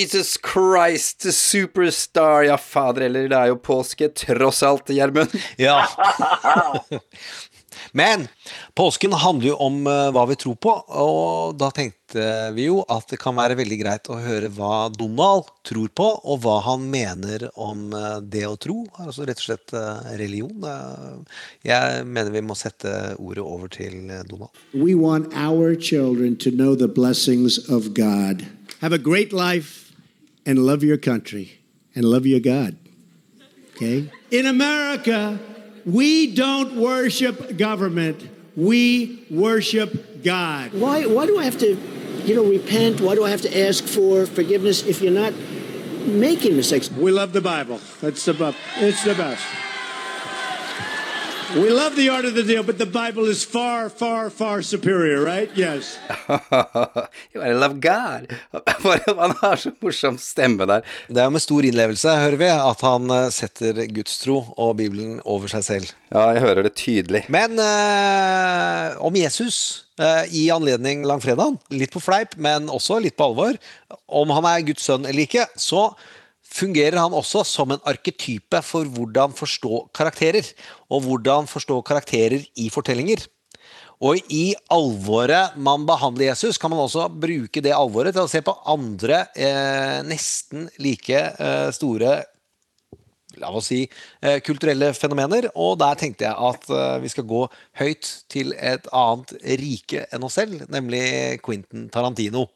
Jesus Christ, superstar. Ja, fader heller, det er jo påske tross alt, Gjermund. Ja. Men påsken handler jo om eh, hva vi tror på, og da tenkte vi jo at det kan være veldig greit å høre hva Donald tror på, og hva han mener om eh, det å tro. Altså rett og slett eh, religion. Jeg mener vi må sette ordet over til Donald. We want our children to know the blessings of God. Have a great life and love your country and love your God. Okay? In America, we don't worship government. We worship God. Why, why do I have to, you know, repent? Why do I have to ask for forgiveness if you're not making mistakes? We love the Bible. That's the bu- it's the best. We love the art of the deal, but the Bible is far, far, far superior, right? Yes. I love God. Han har så morsom stemme der. Det er med stor innlevelse, hører vi, at han eh, setter gudstro og Bibelen over seg selv. Ja, jeg hører det tydelig. Men eh, om Jesus eh, i anledning langfredagen, litt på fleip, men også litt på alvor, om han er Guds sønn eller ikke, så fungerer han også som en arketype for hvordan forstå karakterer, og hvordan forstå karakterer i fortellinger. Og i alvoret man behandler Jesus, kan man også bruke det alvoret til å se på andre eh, nesten like eh, store la oss si, eh, kulturelle fenomener. Og der tenkte jeg at eh, vi skal gå høyt til et annet rike enn oss selv, nemlig Quentin Tarantino.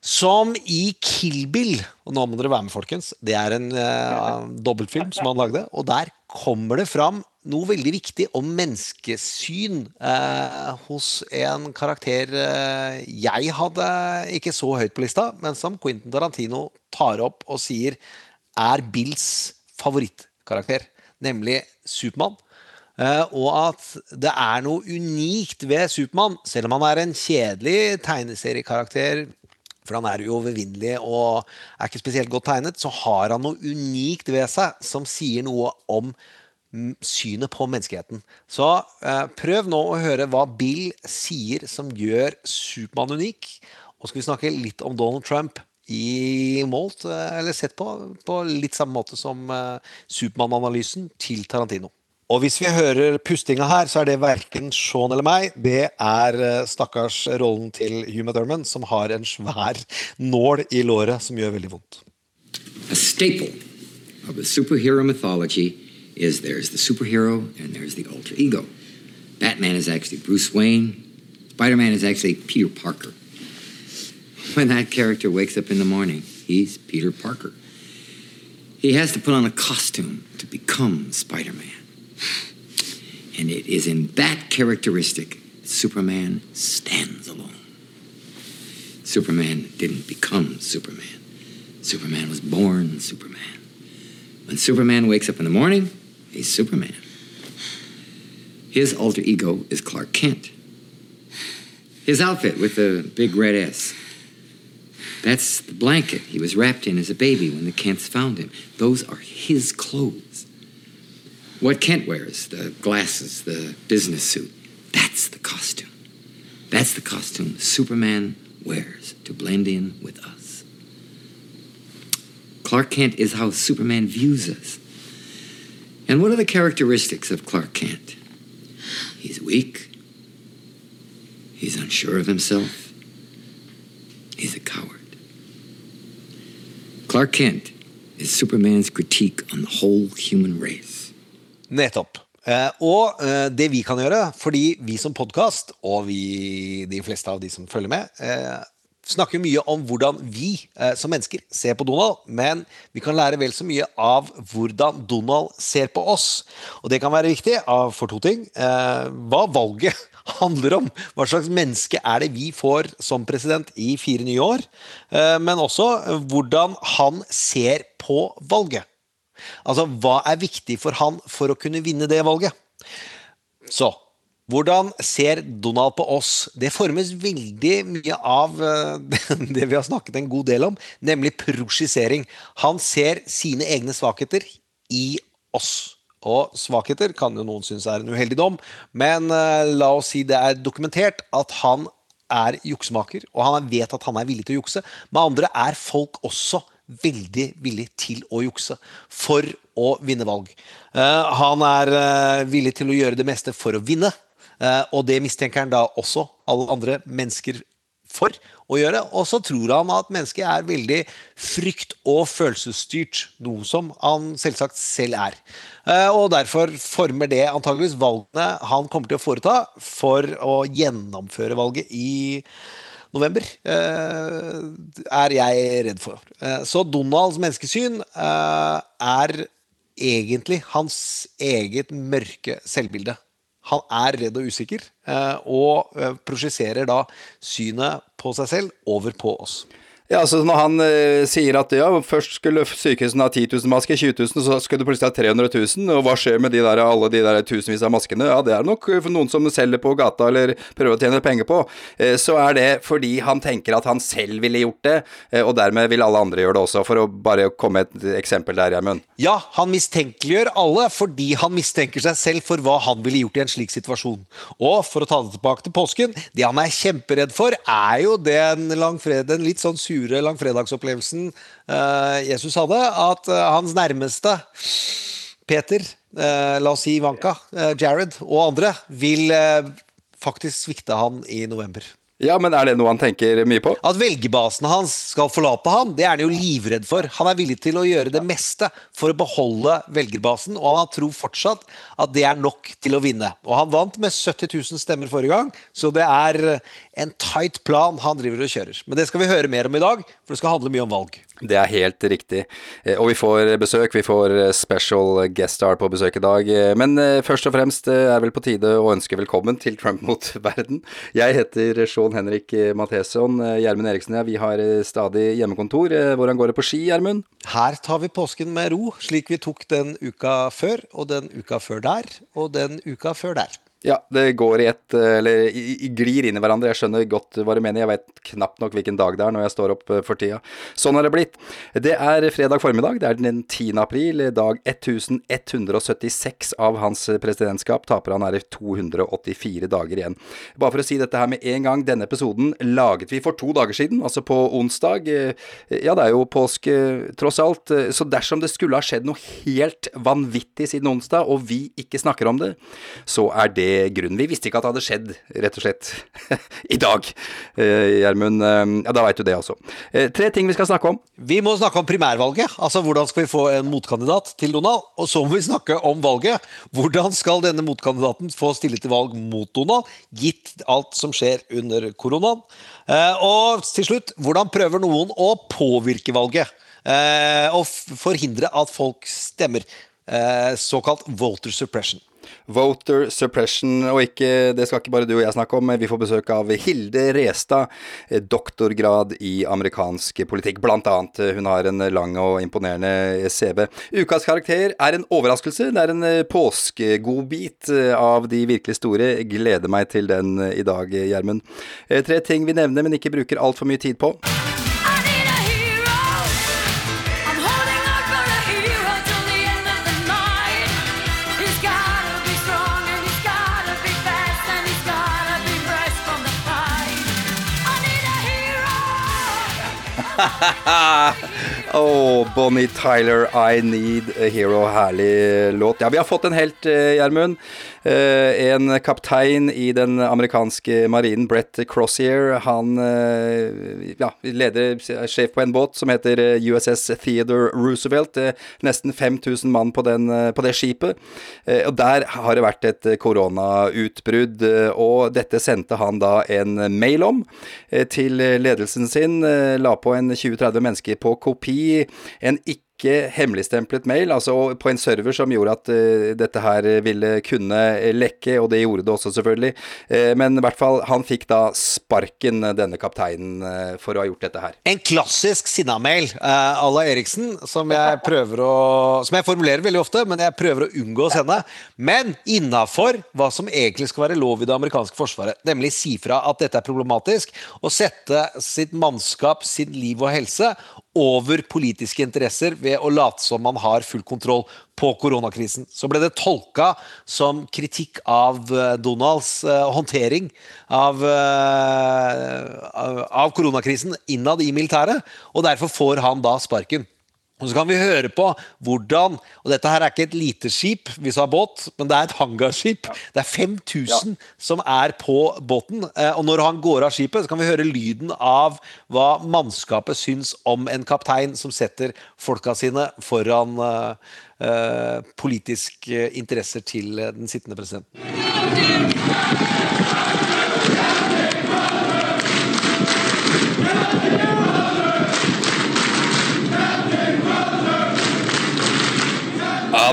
Som i Kill Bill, og nå må dere være med, folkens, det er en uh, dobbeltfilm som han lagde, og der kommer det fram noe veldig viktig om menneskesyn uh, hos en karakter uh, jeg hadde ikke så høyt på lista, men som Quentin Tarantino tar opp og sier er Bills favorittkarakter, nemlig Supermann. Uh, og at det er noe unikt ved Supermann, selv om han er en kjedelig tegneseriekarakter for han er uovervinnelig og er ikke spesielt godt tegnet, så har han noe unikt ved seg som sier noe om synet på menneskeheten. Så eh, prøv nå å høre hva Bill sier som gjør Supermann unik. Og skal vi snakke litt om Donald Trump i målt, eh, eller sett på, på litt samme måte som eh, Supermann-analysen til Tarantino. Og hvis vi hører pustinga her, så er det verken Sean eller meg. Det er eh, stakkars rollen til Hugh McDermott som har en svær nål i låret som gjør veldig vondt. a staple of the superhero mythology is there's the superhero and there's the alter ego. Batman is actually Bruce Wayne. Spider Man is actually Peter Parker. When that character wakes up in the morning, he's Peter Parker. He has to put on a costume to become Spider Man. And it is in that characteristic Superman stands alone. Superman didn't become Superman. Superman was born Superman. When Superman wakes up in the morning, he's Superman. His alter ego is Clark Kent. His outfit with the big red S. That's the blanket he was wrapped in as a baby when the Kents found him. Those are his clothes. What Kent wears, the glasses, the business suit, that's the costume. That's the costume Superman wears to blend in with us. Clark Kent is how Superman views us. And what are the characteristics of Clark Kent? He's weak. He's unsure of himself. He's a coward. Clark Kent is Superman's critique on the whole human race. Nettopp. Eh, og eh, det vi kan gjøre, fordi vi som podkast, og vi, de fleste av de som følger med, eh, snakker mye om hvordan vi som mennesker ser på Donald, men vi kan lære vel så mye av hvordan Donald ser på oss. Og det kan være viktig for to ting. Hva valget handler om. Hva slags menneske er det vi får som president i fire nye år? Men også hvordan han ser på valget. Altså, hva er viktig for han for å kunne vinne det valget? Så hvordan ser Donald på oss? Det formes veldig mye av eh, det vi har snakket en god del om, nemlig prosjisering. Han ser sine egne svakheter i oss. Og svakheter kan jo noen synes er en uheldig dom, men eh, la oss si det er dokumentert at han er juksemaker, og han vet at han er villig til å jukse. Med andre er folk også veldig villig til å jukse for å vinne valg. Eh, han er eh, villig til å gjøre det meste for å vinne, eh, og det mistenker han da også alle andre mennesker for å gjøre. Og så tror han at mennesket er veldig frykt- og følelsesstyrt, noe som han selvsagt selv er. Og derfor former det antageligvis valgene han kommer til å foreta for å gjennomføre valget i november, eh, er jeg redd for. Eh, så Donalds menneskesyn eh, er egentlig hans eget mørke selvbilde. Han er redd og usikker, og prosjiserer da synet på seg selv over på oss. Ja, altså Når han eh, sier at ja, først skulle sykehusene ha 10 000 masker, 20 000, så skulle det plutselig ha 300 000, og hva skjer med de der, alle de der tusenvis av maskene? Ja, det er nok for noen som selger på gata eller prøver å tjene penger på. Eh, så er det fordi han tenker at han selv ville gjort det, eh, og dermed vil alle andre gjøre det også, for å bare komme et eksempel der, Gjermund. Ja, han mistenkeliggjør alle fordi han mistenker seg selv for hva han ville gjort i en slik situasjon. Og for å ta det tilbake til påsken, det han er kjemperedd for, er jo den, langfredagen, litt sånn sure sure langfredagsopplevelsen uh, Jesus hadde, at uh, hans nærmeste, Peter, uh, la oss si Ivanka, Jared og andre, vil faktisk svikte han i november. Ja, men er det noe han tenker mye på? At velgerbasen hans skal forlate ham, det er han jo livredd for. Han er villig til å gjøre det meste for å beholde velgerbasen, og han tror fortsatt at det er nok til å vinne. Og han vant med 70 000 stemmer forrige gang, så det er en tight plan han driver og kjører. Men det skal vi høre mer om i dag, for det skal handle mye om valg. Det er helt riktig. Eh, og vi får besøk. Vi får eh, special guest star på besøk i dag. Eh, men først og fremst er vel på tide å ønske velkommen til Trump mot verden. Jeg heter Sean Henrik Matheson. Gjermund Eriksen og jeg, vi har stadig hjemmekontor. Hvordan går det på ski, Gjermund? Her tar vi påsken med ro, slik vi tok den uka før, og den uka før der, og den uka før der. Ja, det går i ett eh, Eller i, glir inn i hverandre. Jeg skjønner godt hva du mener. Jeg vet knapt nok hvilken dag det er når jeg står opp eh, for tida. Sånn har det blitt. Det er fredag formiddag. Det er den 10. april. Dag 1176 av hans presidentskap. Taper han er i 284 dager igjen. Bare for å si dette her med en gang. Denne episoden laget vi for to dager siden, altså på onsdag. Eh, ja, det er jo påske tross alt. Så dersom det skulle ha skjedd noe helt vanvittig siden onsdag, og vi ikke snakker om det, så er det grunnen. Vi visste ikke at det hadde skjedd, rett og slett, i dag. Eh, Gjermund, eh, ja, da veit du det også. Eh, tre ting vi skal snakke om. Vi må snakke om primærvalget. Altså hvordan skal vi få en motkandidat til Donald? Og så må vi snakke om valget. Hvordan skal denne motkandidaten få stille til valg mot Donald, gitt alt som skjer under koronaen? Og til slutt, hvordan prøver noen å påvirke valget? Og forhindre at folk stemmer. Såkalt voter suppression. Voter suppression, og ikke, det skal ikke bare du og jeg snakke om. Vi får besøk av Hilde Restad, doktorgrad i amerikansk politikk, blant annet. Hun har en lang og imponerende CV. Ukas karakter er en overraskelse. Det er en påskegodbit av de virkelig store. Gleder meg til den i dag, Gjermund. Tre ting vi nevner, men ikke bruker altfor mye tid på. oh, Bonnie Tyler, I Need a Hero. Herlig låt. Ja, vi har fått en helt, eh, Gjermund. Eh, en kaptein i den amerikanske marinen, Brett Crossier, han eh, ja, leder, er sjef på en båt som heter eh, USS Theodore Roosevelt. Nesten 5000 mann på, den, på det skipet. Og der har det vært et koronautbrudd, og dette sendte han da en mail om til ledelsen sin. La på en 20-30 mennesker på kopi. En ikke ikke hemmeligstemplet mail, altså på en server som gjorde at uh, dette her ville kunne lekke, og det gjorde det også, selvfølgelig. Uh, men i hvert fall, han fikk da sparken, denne kapteinen, uh, for å ha gjort dette her. En klassisk sinnamail à la Eriksen, som jeg prøver å Som jeg formulerer veldig ofte, men jeg prøver å unngå å sende. Men innafor hva som egentlig skal være lov i det amerikanske forsvaret, nemlig si fra at dette er problematisk, og sette sitt mannskap, sitt liv og helse over politiske interesser ved å late som man har full kontroll på koronakrisen. Så ble det tolka som kritikk av eh, Donalds uh, håndtering av, uh, av koronakrisen innad i militæret, og derfor får han da sparken. Og Så kan vi høre på hvordan Og dette her er ikke et lite skip, hvis du har båt, men det er et hangarskip. Ja. Det er 5000 ja. som er på båten. Eh, og når han går av skipet, så kan vi høre lyden av hva mannskapet syns om en kaptein som setter folka sine foran uh, uh, politiske interesser til den sittende presidenten.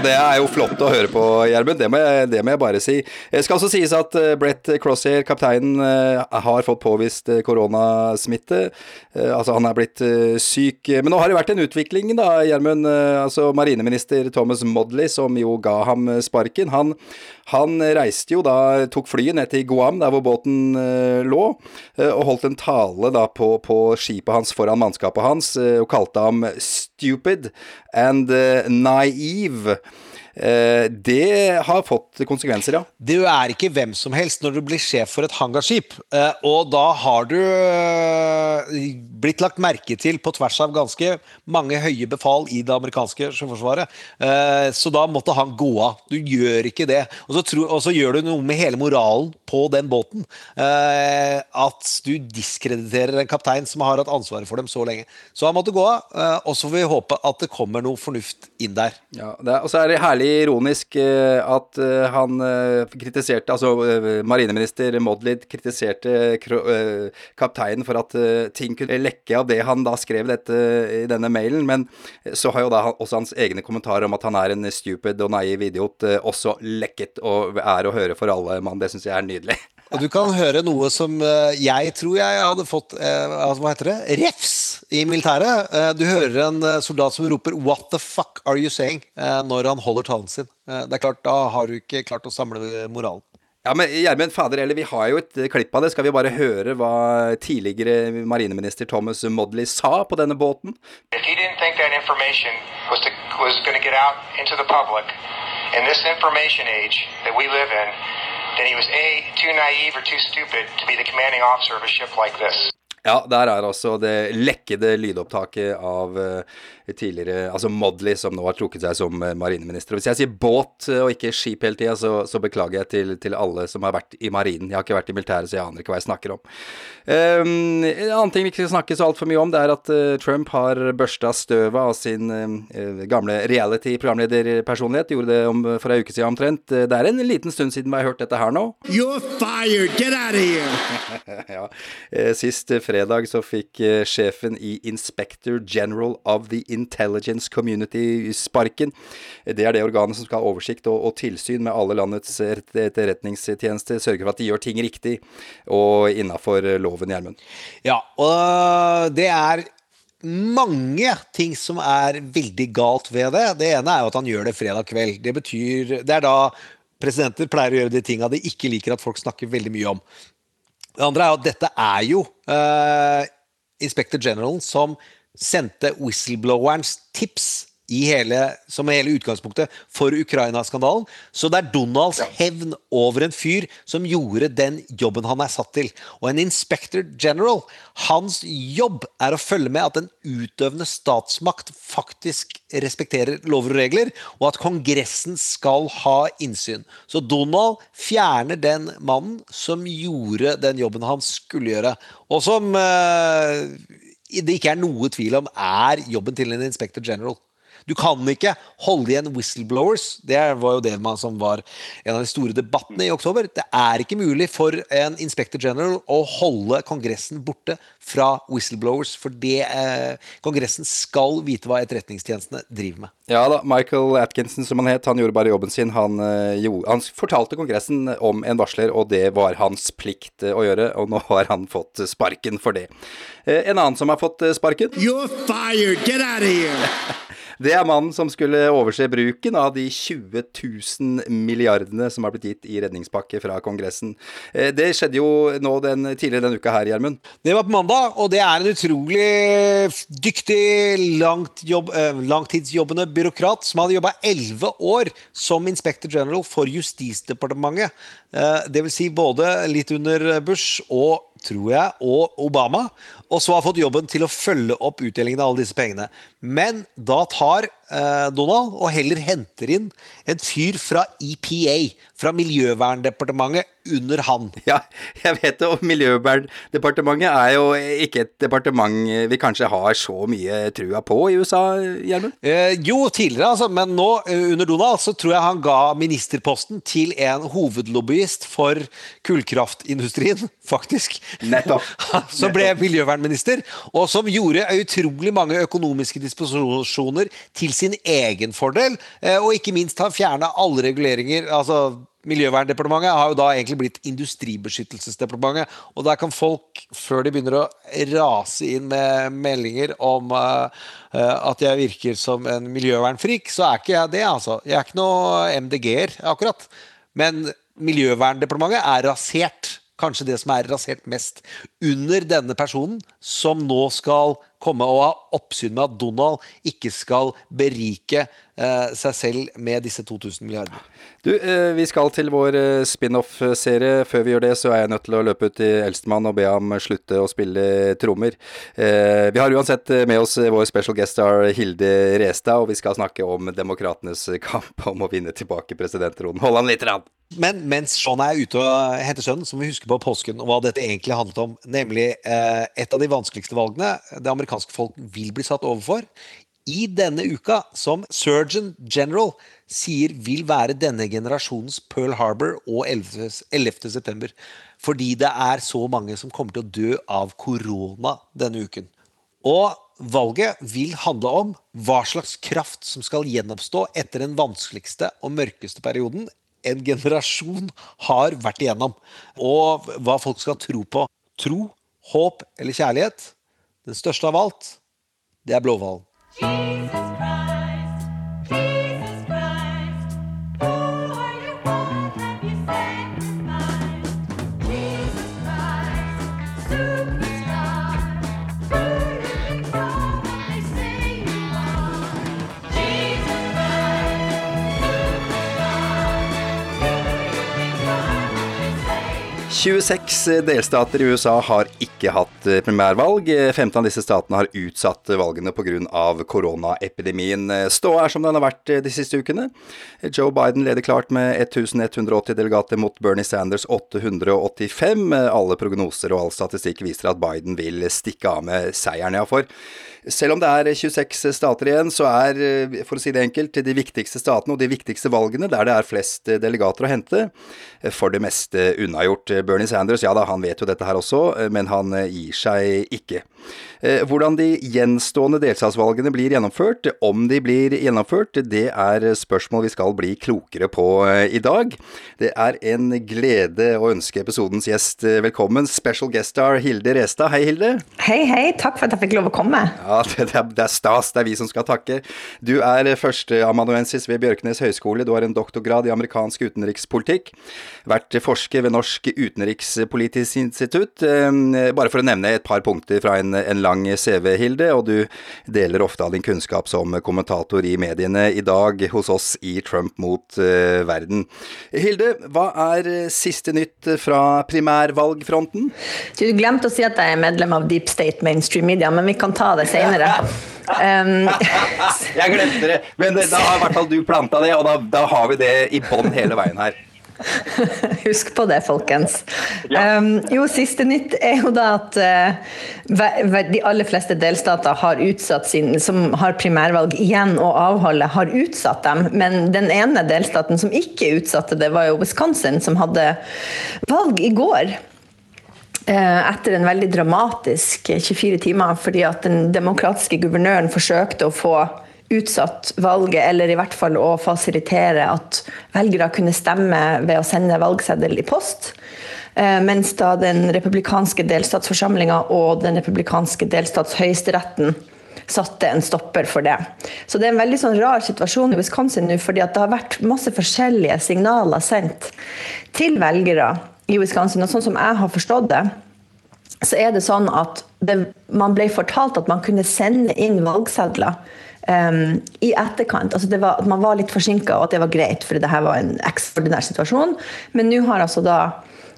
Det er jo flott å høre på, Gjermund. Det, det, må jeg bare si. Det skal også sies at uh, Brett Crosshair, kapteinen, uh, har fått påvist koronasmitte. altså, han er blitt syk. Men nå har det vært en utvikling, da, Gjermund. altså, marineminister Thomas Modley, som jo ga ham sparken, han, han reiste jo da, tok flyet ned til Guam, der hvor båten lå, og holdt en tale da på, på skipet hans foran mannskapet hans, og kalte ham stupid and uh, naive. Eh, det har fått konsekvenser, ja. Du er ikke hvem som helst når du blir sjef for et hangarskip. Eh, og da har du eh, blitt lagt merke til på tvers av ganske mange høye befal i det amerikanske sjøforsvaret. Så da måtte han gå av. Du gjør ikke det. Og så, tror, og så gjør du noe med hele moralen på den båten. At du diskrediterer en kaptein som har hatt ansvaret for dem så lenge. Så han måtte gå av, og så får vi håpe at det kommer noe fornuft inn der. Ja, og så er det herlig ironisk eh, at eh, han eh, kritiserte Altså marineminister Modlid kritiserte kapteinen for at ting kunne lekke av det han da skrev dette i denne mailen, men så har jo da også hans egne kommentarer om at han er en stupid og naiv idiot også lekket og er å høre for alle mann. Det syns jeg er nydelig. Og du kan høre noe som jeg tror jeg hadde fått altså, Hva heter det? Refs i militæret. Du hører en soldat som roper 'What the fuck are you saying?' når han holder talen sin. Det er klart, Da har du ikke klart å samle moralen. Ja, men Gjermund fader eller, vi har jo et klipp av det. Skal vi bare høre hva tidligere marineminister Thomas Modley sa på denne båten? Was, was that he was A, too naive or too stupid to be the commanding officer of a ship like this. Ja, der er altså det lekkede lydopptaket av uh, tidligere Altså Modley, som nå har trukket seg som uh, marineminister. Hvis jeg sier båt uh, og ikke skip hele tida, så, så, beklager jeg til, til, alle som har vært i marinen. Jeg har ikke vært i militæret, så jeg aner ikke hva jeg snakker om. Um, en annen ting vi ikke skal snakke så altfor mye om, det er at Trump har børsta støvet av sin gamle reality-programlederpersonlighet. Gjorde det om, for ei uke siden omtrent. Det er en liten stund siden vi har hørt dette her nå. You're fired! Get out of here! ja, sist fredag så fikk eh, sjefen i Inspector General of the Intelligence Community sparken. Det er det organet som skal ha oversikt og, og tilsyn med alle landets etterretningstjenester. Sørge for at de gjør ting riktig og innafor loven, Gjermund. Ja, og det er mange ting som er veldig galt ved det. Det ene er jo at han gjør det fredag kveld. Det betyr Det er da presidenter pleier å gjøre de tinga de ikke liker at folk snakker veldig mye om. Det andre er at dette er jo uh, Inspector General som sendte whistleblowerens tips i hele, som hele utgangspunktet for Ukraina-skandalen. Så det er Donalds hevn over en fyr som gjorde den jobben han er satt til. Og en inspector general, hans jobb er å følge med at den utøvende statsmakt faktisk respekterer lover og regler, og at Kongressen skal ha innsyn. Så Donald fjerner den mannen som gjorde den jobben han skulle gjøre, og som eh, det ikke er noe tvil om er jobben til en inspector general. Du kan ikke holde igjen whistleblowers. Det var jo det man som var en av de store debattene i oktober. Det er ikke mulig for en inspector general å holde Kongressen borte fra whistleblowers, for det eh, Kongressen skal vite hva etterretningstjenestene driver med. Ja da, Michael Atkinson som han het, han gjorde bare jobben sin. Han, eh, jo, han fortalte Kongressen om en varsler, og det var hans plikt eh, å gjøre, og nå har han fått sparken for det. Eh, en annen som har fått sparken You're fired. Get out of here. Det er mannen som skulle overse bruken av de 20 000 milliardene som har blitt gitt i redningspakke fra Kongressen. Eh, det skjedde jo nå den, tidligere denne uka her, Gjermund. Det var på mandag, og det er en utrolig dyktig, langt jobb, eh, langtidsjobbende byråkrat som hadde jobba elleve år som inspector general for Justisdepartementet. Dvs. det vil si både litt under Bush og tror jeg, og Obama. Og så har fått jobben til å følge opp utdelingen av alle disse pengene. Men da tar Donald og heller henter inn en fyr fra EPA, fra Miljøverndepartementet, under han. Ja, jeg vet det. Og Miljøverndepartementet er jo ikke et departement vi kanskje har så mye trua på i USA, Gjermund? Eh, jo, tidligere, altså. Men nå, eh, under Donald, så tror jeg han ga ministerposten til en hovedlobbyist for kullkraftindustrien, faktisk. Nettopp. som ble miljøvernminister, og som gjorde utrolig mange økonomiske disposisjoner til sin egen fordel, eh, og ikke minst har fjerna alle reguleringer. altså Miljøverndepartementet har jo da egentlig blitt Industribeskyttelsesdepartementet. Og der kan folk, før de begynner å rase inn med meldinger om uh, at jeg virker som en miljøvernfrik, så er ikke jeg det, altså. Jeg er ikke noe MDG-er, akkurat. Men Miljøverndepartementet er rasert. Kanskje det som er rasert mest under denne personen, som nå skal komme og ha oppsyn med at Donald ikke skal berike eh, seg selv med disse 2000 milliardene. Du, eh, vi skal til vår eh, spin-off-serie. Før vi gjør det, så er jeg nødt til å løpe ut til eldstemann og be ham slutte å spille trommer. Eh, vi har uansett eh, med oss vår special guest star Hilde Restad, og vi skal snakke om demokratenes kamp om å vinne tilbake presidentronen. Hold han litt rann. Men mens Sean er ute og henter sønnen, så må vi huske på påsken og hva dette egentlig handlet om. Nemlig eh, et av de vanskeligste valgene det amerikanske folk vil bli satt overfor. I denne uka, som Surgeon General sier vil være denne generasjonens Pearl Harbor og 11. 11. september. Fordi det er så mange som kommer til å dø av korona denne uken. Og valget vil handle om hva slags kraft som skal gjenoppstå etter den vanskeligste og mørkeste perioden en generasjon har vært igjennom. Og hva folk skal tro på. Tro, håp eller kjærlighet. Den største av alt, det er Blåhvalen. – 26 delstater i USA har ikke hatt eh, primærvalg. 15 av disse statene har utsatt valgene pga. koronaepidemien. Ståa er som den har vært eh, de siste ukene. Joe Biden leder klart med 1180 delegater mot Bernie Sanders 885. Alle prognoser og all statistikk viser at Biden vil stikke av med seieren, ja. For selv om det er 26 stater igjen, så er, eh, for å si det enkelt, de viktigste statene og de viktigste valgene der det er flest eh, delegater å hente, eh, for det meste unnagjort. Bernie Sanders, ja da, han vet jo dette her også, men han gir seg ikke. Hvordan de gjenstående delstatsvalgene blir gjennomført, om de blir gjennomført, det er spørsmål vi skal bli klokere på i dag. Det er en glede å ønske episodens gjest velkommen, special guest star Hilde Restad. Hei, Hilde. Hei, hei. Takk for at jeg fikk lov å komme. Ja, det, er, det er stas. Det er vi som skal takke. Du er førsteamanuensis ved Bjørknes høgskole. Du har en doktorgrad i amerikansk utenrikspolitikk. Vært forsker ved Norsk utenrikspolitisk institutt. Bare for å nevne et par punkter fra en en lang CV, Hilde, og du deler ofte av din kunnskap som kommentator i mediene. I dag hos oss i Trump mot uh, verden. Hilde, hva er siste nytt fra primærvalgfronten? Du glemte å si at jeg er medlem av Deep State Mainstream Media, men vi kan ta det senere. Um, jeg glemte det, men da har i hvert fall du planta det, og da, da har vi det i bånn hele veien her. Husk på det, folkens. Ja. Um, jo, siste nytt er jo da at uh, de aller fleste delstater har utsatt sin, som har primærvalg igjen å avholde, har utsatt dem. Men den ene delstaten som ikke utsatte det, var jo Wisconsin, som hadde valg i går. Uh, etter en veldig dramatisk 24 timer, fordi at den demokratiske guvernøren forsøkte å få utsatt valget, eller i hvert fall å fasilitere at velgere kunne stemme ved å sende valgseddel i post. Eh, mens da den republikanske delstatsforsamlinga og den republikanske delstatshøyesteretten satte en stopper for det. Så det er en veldig sånn rar situasjon i Wisconsin nå, fordi det har vært masse forskjellige signaler sendt til velgere i Wisconsin. Og sånn som jeg har forstått det, så er det sånn at det, man ble fortalt at man kunne sende inn valgsedler um, i etterkant. Altså var, at man var litt forsinka, og at det var greit, for det her var en ekstraordinær situasjon. Men nå har altså da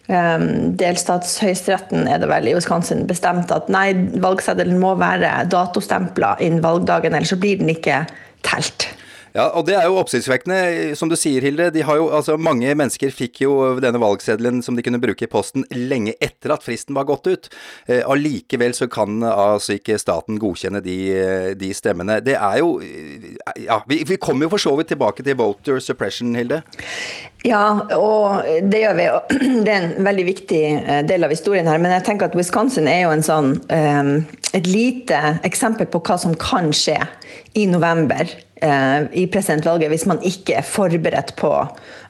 um, delstatshøyesteretten er det vel i Wisconsin bestemt at nei, valgseddelen må være datostempla innen valgdagen, ellers så blir den ikke telt. Ja, og det er jo oppsiktsvekkende, som du sier, Hilde. De har jo, altså, mange mennesker fikk jo denne valgseddelen som de kunne bruke i posten lenge etter at fristen var gått ut. Eh, allikevel så kan altså ikke staten godkjenne de, de stemmene. Det er jo Ja, vi, vi kommer jo for så vidt tilbake til voter suppression, Hilde. Ja, og det gjør vi. Det er en veldig viktig eh, del av historien her. Men jeg tenker at Wisconsin er jo en sånn, um, et lite eksempel på hva som kan skje i november eh, i presidentvalget hvis man ikke er forberedt på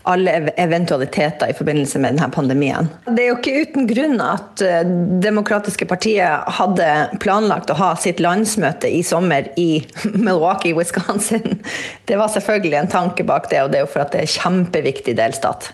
alle eventualiteter i forbindelse med denne pandemien. Det er jo ikke uten grunn at eh, Demokratiske partiet hadde planlagt å ha sitt landsmøte i sommer i Milwaukee, Wisconsin. Det var selvfølgelig en tanke bak det, og det er jo for at det er kjempeviktig delstat.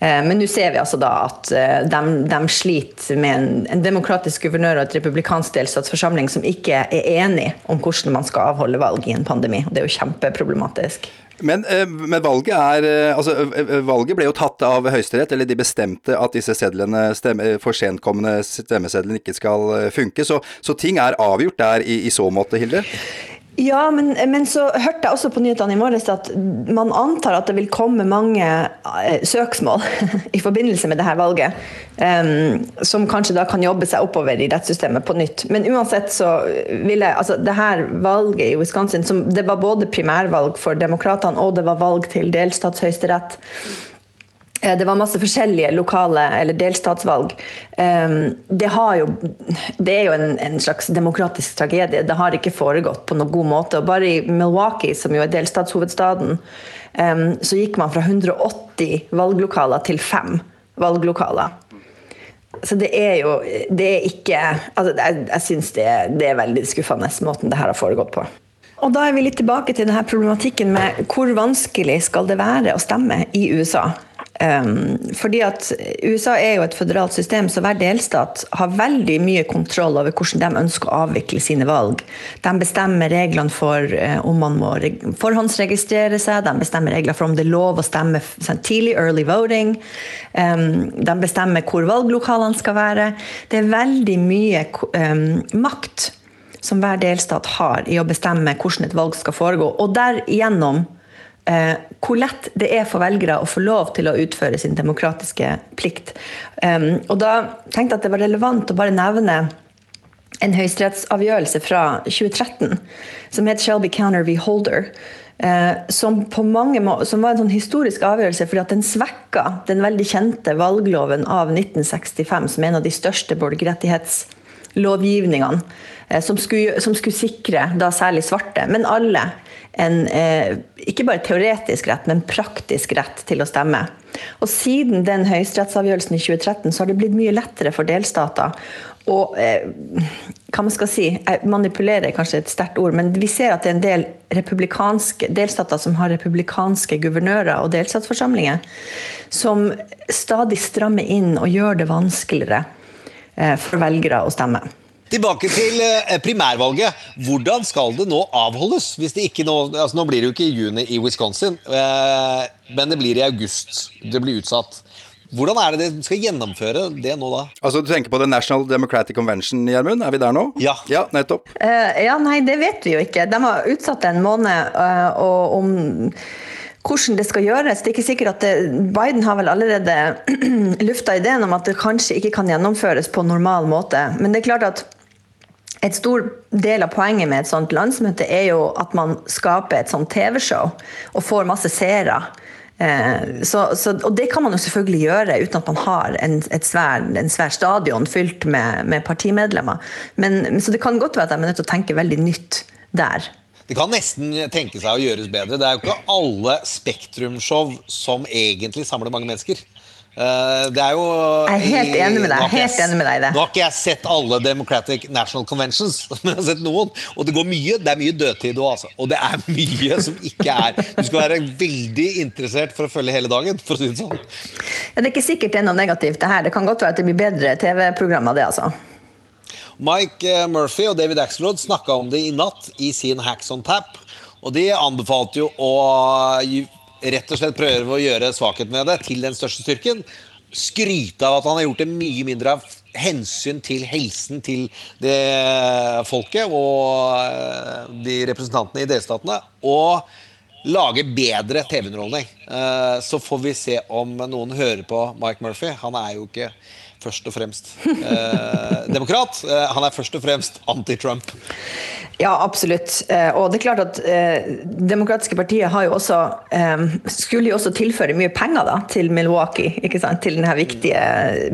Eh, men nå ser vi altså da at eh, de, de sliter med en, en, demokratisk guvernør og et republikansk delstatsforsamling som ikke er enig om hvordan man skal avholde valg i en pandemi. Det er jo kjempeproblematisk. Men, eh, men valget, er, altså, valget ble jo tatt av Høyesterett, eller de bestemte at disse sedlene, stemme, for sentkommende stemmesedlene ikke skal funke. Så, så, ting er avgjort der i, i så måte, Hilde? Ja, men, men, så hørte jeg også på nyhetene i morges at man antar at det vil komme mange eh, søksmål i forbindelse med dette valget. Um, som kanskje da kan jobbe seg oppover i rettssystemet på nytt. Men uansett så vil jeg Altså, det her valget i Wisconsin, som, det var både primærvalg for demokratene og det var valg til delstatshøyesterett. Eh, det var masse forskjellige lokale eller delstatsvalg. Ehm, det, jo, det er jo en, en, slags demokratisk tragedie. Det har ikke foregått på noen god måte. Og bare i Milwaukee, som jo er delstatshovedstaden, ehm, så gikk man fra 180 valglokaler til fem valglokaler. Så det er jo Det er ikke altså Jeg, jeg syns det, det, er veldig skuffende, måten det her har foregått på. Og da er vi litt tilbake til denne problematikken med hvor vanskelig skal det være å stemme i USA. Um, fordi at USA er jo et føderalt system, så hver delstat har veldig mye kontroll over hvordan de ønsker å avvikle sine valg. De bestemmer reglene for uh, om man må forhåndsregistrere seg, de bestemmer regler for om det er lov å stemme sånn, tidlig, early voting. Um, de bestemmer hvor valglokalene skal være. Det er veldig mye um, makt som hver delstat har i å bestemme hvordan et valg skal foregå, og derigjennom eh, hvor lett det er for velgere å få lov til å utføre sin demokratiske plikt. Um, og da tenkte jeg at det var relevant å bare nevne en høyesterettsavgjørelse fra 2013 som het Shelby Counter v. Holder. Eh, som, som var en sånn historisk avgjørelse fordi at den svekka den veldig kjente valgloven av 1965, som er en av de største borgerrettighetslovgivningene, eh, som, som, skulle sikre da særlig svarte, men alle en eh, ikke bare teoretisk rett, men praktisk rett til å stemme. Og Siden den høyesterettsavgjørelsen i 2013 så har det blitt mye lettere for delstater å eh, hva man skal si, manipulere er kanskje et sterkt ord, men vi ser at det er en del republikanske delstater som har republikanske guvernører og delstatsforsamlinger, som stadig strammer inn og gjør det vanskeligere eh, for velgere å stemme. Tilbake til eh, primærvalget. Hvordan skal det nå avholdes? Hvis det ikke nå, altså nå blir det jo ikke i juni i Wisconsin, eh, men det blir i august. Det blir utsatt. Hvordan er det de skal gjennomføre det nå, da? Altså, Du tenker på The National Democratic Convention, Gjermund? Er vi der nå? Ja. Ja, nettopp. Uh, ja, nei, det vet vi jo ikke. De har utsatt en måned, uh, og om hvordan det skal gjøres. Det er ikke sikkert at det, Biden har vel allerede lufta ideen om at det kanskje ikke kan gjennomføres på normal måte. Men det er klart at et stor del av poenget med et sånt landsmøte er jo at man skaper et sånt TV-show og får masse seere. Eh, så, så, og det kan man jo selvfølgelig gjøre uten at man har en, svær, en svær stadion fylt med, med partimedlemmer. Men, så det kan godt være at de er nødt til å tenke veldig nytt der. Det kan nesten tenke seg å gjøres bedre. Det er jo ikke alle Spektrum-show som egentlig samler mange mennesker. Eh, Det er jo Jeg er helt enig med deg, helt enig med deg i det. Nå har ikke jeg sett alle Democratic National Conventions, men jeg har sett noen. Og det går mye, det er mye dødtid òg, altså. Og det er mye som ikke er Du skal være veldig interessert for å følge hele dagen, for å si det sånn. Ja, det er ikke sikkert det er noe negativt, det her. Det kan godt være at det blir bedre TV-program av det, altså. Mike eh, Murphy og David Axelrod snakka om det i natt i sin Hacks on Tap. Og de anbefalte jo å rett og slett prøve å gjøre svakheten med det til den største styrken. Skryte av at han har gjort det mye mindre av hensyn til helsen til det folket og eh, de representantene i delstatene. Og lage bedre TV-underholdning. Eh, Så får vi se om noen hører på Mike Murphy. Han er jo ikke først og fremst eh, demokrat. Han er først og fremst anti-Trump. Ja, absolutt. Eh, Og det er klart at eh, Demokratiske partiet har jo også, eh, skulle jo også tilføre mye penger da, til Milwaukee, ikke sant? til denne viktige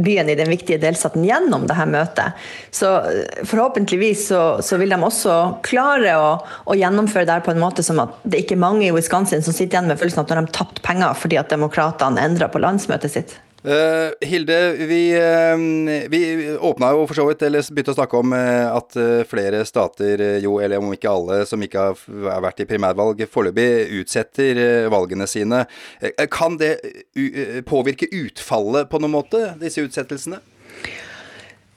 byen i den viktige delstaten gjennom dette møtet. Så eh, forhåpentligvis så, så vil de også klare å, å gjennomføre det på en måte som at det er mange i Wisconsin som sitter igjen med følelsen at de har tapt penger fordi at demokratene endra på landsmøtet sitt. Eh, Hilde, vi, uh, vi åpna jo for så vidt, eller begynte å snakke om uh, at flere stater, jo, eller om ikke alle, som ikke har, vært i primærvalg, foreløpig utsetter valgene sine. Kan det påvirke utfallet på noen måte, disse utsettelsene?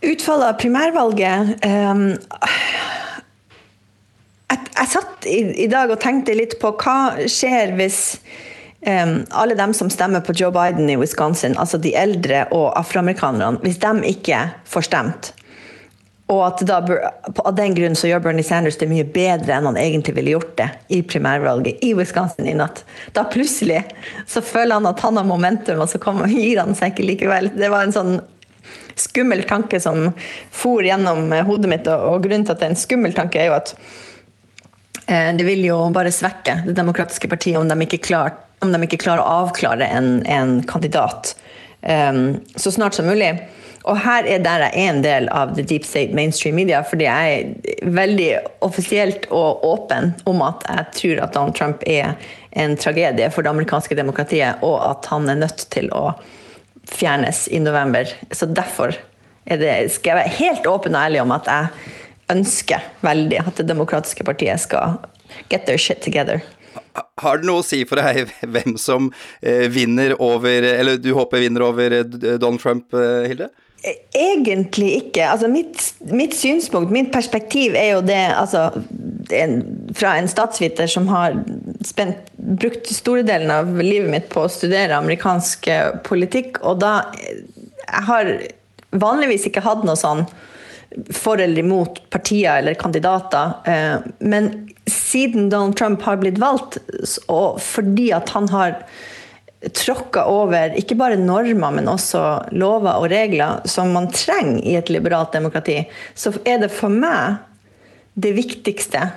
Utfallet av primærvalget um jeg, satt i dag og tenkte litt på hva skjer hvis ehm, alle dem som stemmer på Joe Biden i Wisconsin, altså de eldre og afroamerikanerne, hvis de ikke får stemt. Og at da, av den grunn så gjør Bernie Sanders det mye bedre enn han egentlig ville gjort det i primærvalget i Wisconsin i natt. Da plutselig så føler han at han har momentum, og så kommer, gir han seg ikke likevel. Det var en sånn skummel tanke som for gjennom hodet mitt, og, og grunnen til at det er en skummel tanke, er jo at det vil jo bare svekke det demokratiske partiet om de ikke, klar, om de ikke klarer å avklare en, en kandidat um, så snart som mulig. Og her er der jeg er en del av the deep state mainstream media, fordi jeg er veldig offisielt og åpen om at jeg tror at Donald Trump er en tragedie for det amerikanske demokratiet, og at han er nødt til å fjernes i november. Så derfor er det, skal jeg være helt åpen og ærlig om at jeg ønsker veldig at det demokratiske partiet skal get their shit together. Har det noe å si for deg hvem som eh, vinner over Eller du håper vinner over eh, Donald Trump, eh, Hilde? Egentlig ikke. Altså mitt, mitt synspunkt, mitt perspektiv, er jo det altså, en, Fra en statsviter som har spent, brukt store delen av livet mitt på å studere amerikansk politikk, og da Jeg har vanligvis ikke hatt noe sånn for eller imot partier eller kandidater. eh, Men siden Donald Trump har blitt valgt, og fordi at han har tråkka over ikke bare normer, men også lover og regler som man trenger i et liberalt demokrati, så er det for meg det viktigste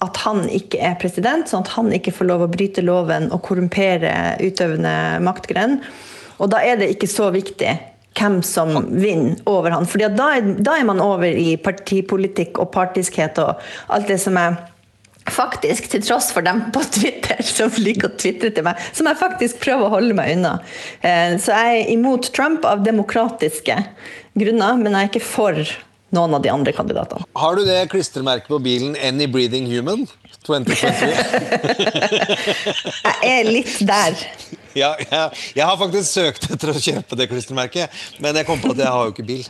at han ikke er president, sånn at han ikke får lov å bryte loven og korrumpere utøvende maktgren. Og da er det ikke så viktig hvem som vinner over han. For da, er- da er man over i partipolitikk og partiskhet og alt det som er Faktisk, til tross for dem på Twitter som liker å tvitre til meg, som jeg faktisk prøver å holde meg unna. Eh, Så jeg er imot Trump av demokratiske grunner, men jeg er ikke for noen av de andre kandidatene. Har du det klistremerket på bilen 'Any breathing human'? 2023. Jeg er litt der. Ja, ja, jeg har faktisk søkt etter å kjøpe det klistremerket, men jeg kom på at jeg har jo ikke bil.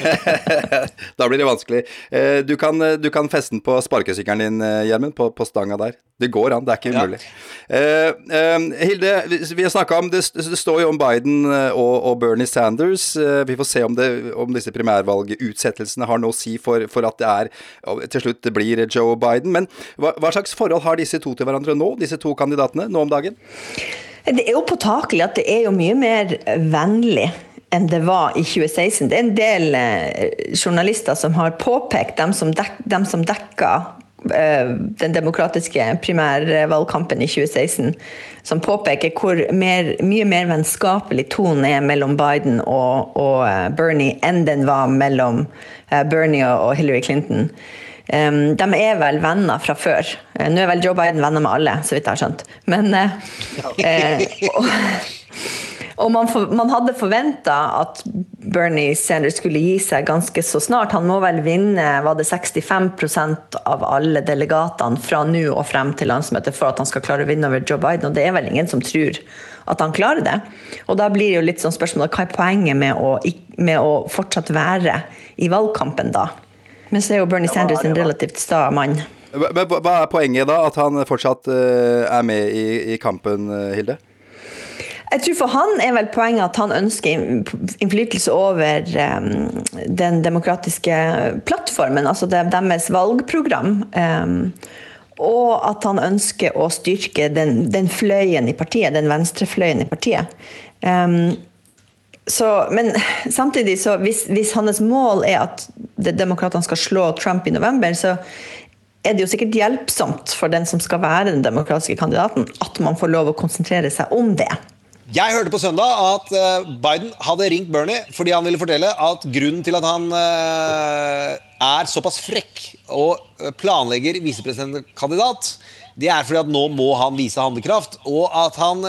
da blir det vanskelig. Eh, du kan, du kan feste den på sparkesykkelen din, eh, Gjermund, på, på, stanga der. Det går an, det er ikke umulig. Ja. Uh, Hilde, vi har snakka om det, det, står jo om Biden og, og Bernie Sanders. Vi får se om, det, om disse primærvalgutsettelsene har noe å si for, for, at det er til slutt det blir Joe Biden. Men hva, hva slags forhold har disse to til hverandre nå, disse to kandidatene, nå om dagen? Det er jo påtakelig at det er jo mye mer vennlig enn det var i 2016. Det er en del eh, journalister som har påpekt dem som, dek, dem som dekka eh, den demokratiske primærvalgkampen i 2016, som påpeker hvor mer, mye mer vennskapelig tonen er mellom Biden og, og uh, Bernie enn den var mellom Bernie og Hillary Clinton. Um, de er vel venner fra før. Uh, Nå er vel Joe Biden venner med alle, så vidt jeg har skjønt. Men uh, og, og man, for, man, hadde forventa at Bernie Sanders skulle gi seg ganske så snart. Han må vel vinne var det 65% av alle delegatene fra nå og frem til landsmøtet for at han skal klare å vinne over Joe Biden. Og det er vel ingen som tror at han klarer det. Og da blir det jo litt sånn spørsmålet hva er poenget med å, med å fortsatt være i valgkampen da? Men så er jo Bernie Sanders en relativt sta mann. Hva er poenget da, at han fortsatt uh, er med i, i kampen, uh, Hilde? Jeg tror For han er vel poenget at han ønsker innflytelse over um, den demokratiske plattformen, altså deres valgprogram. Um, og at han ønsker å styrke den, den, fløyen i partiet, den venstrefløyen i partiet. Um, så, men samtidig, så hvis, hvis, hans mål er at demokratene skal slå Trump i november, så er det jo sikkert hjelpsomt for den som skal være den demokratiske kandidaten, at man får lov å konsentrere seg om det. Jeg hørte på søndag at eh, Biden hadde ringt Bernie fordi han ville fortelle at grunnen til at han eh, er såpass frekk og eh, planlegger visepresidentkandidat, det er fordi at nå må han vise handlekraft. Og at han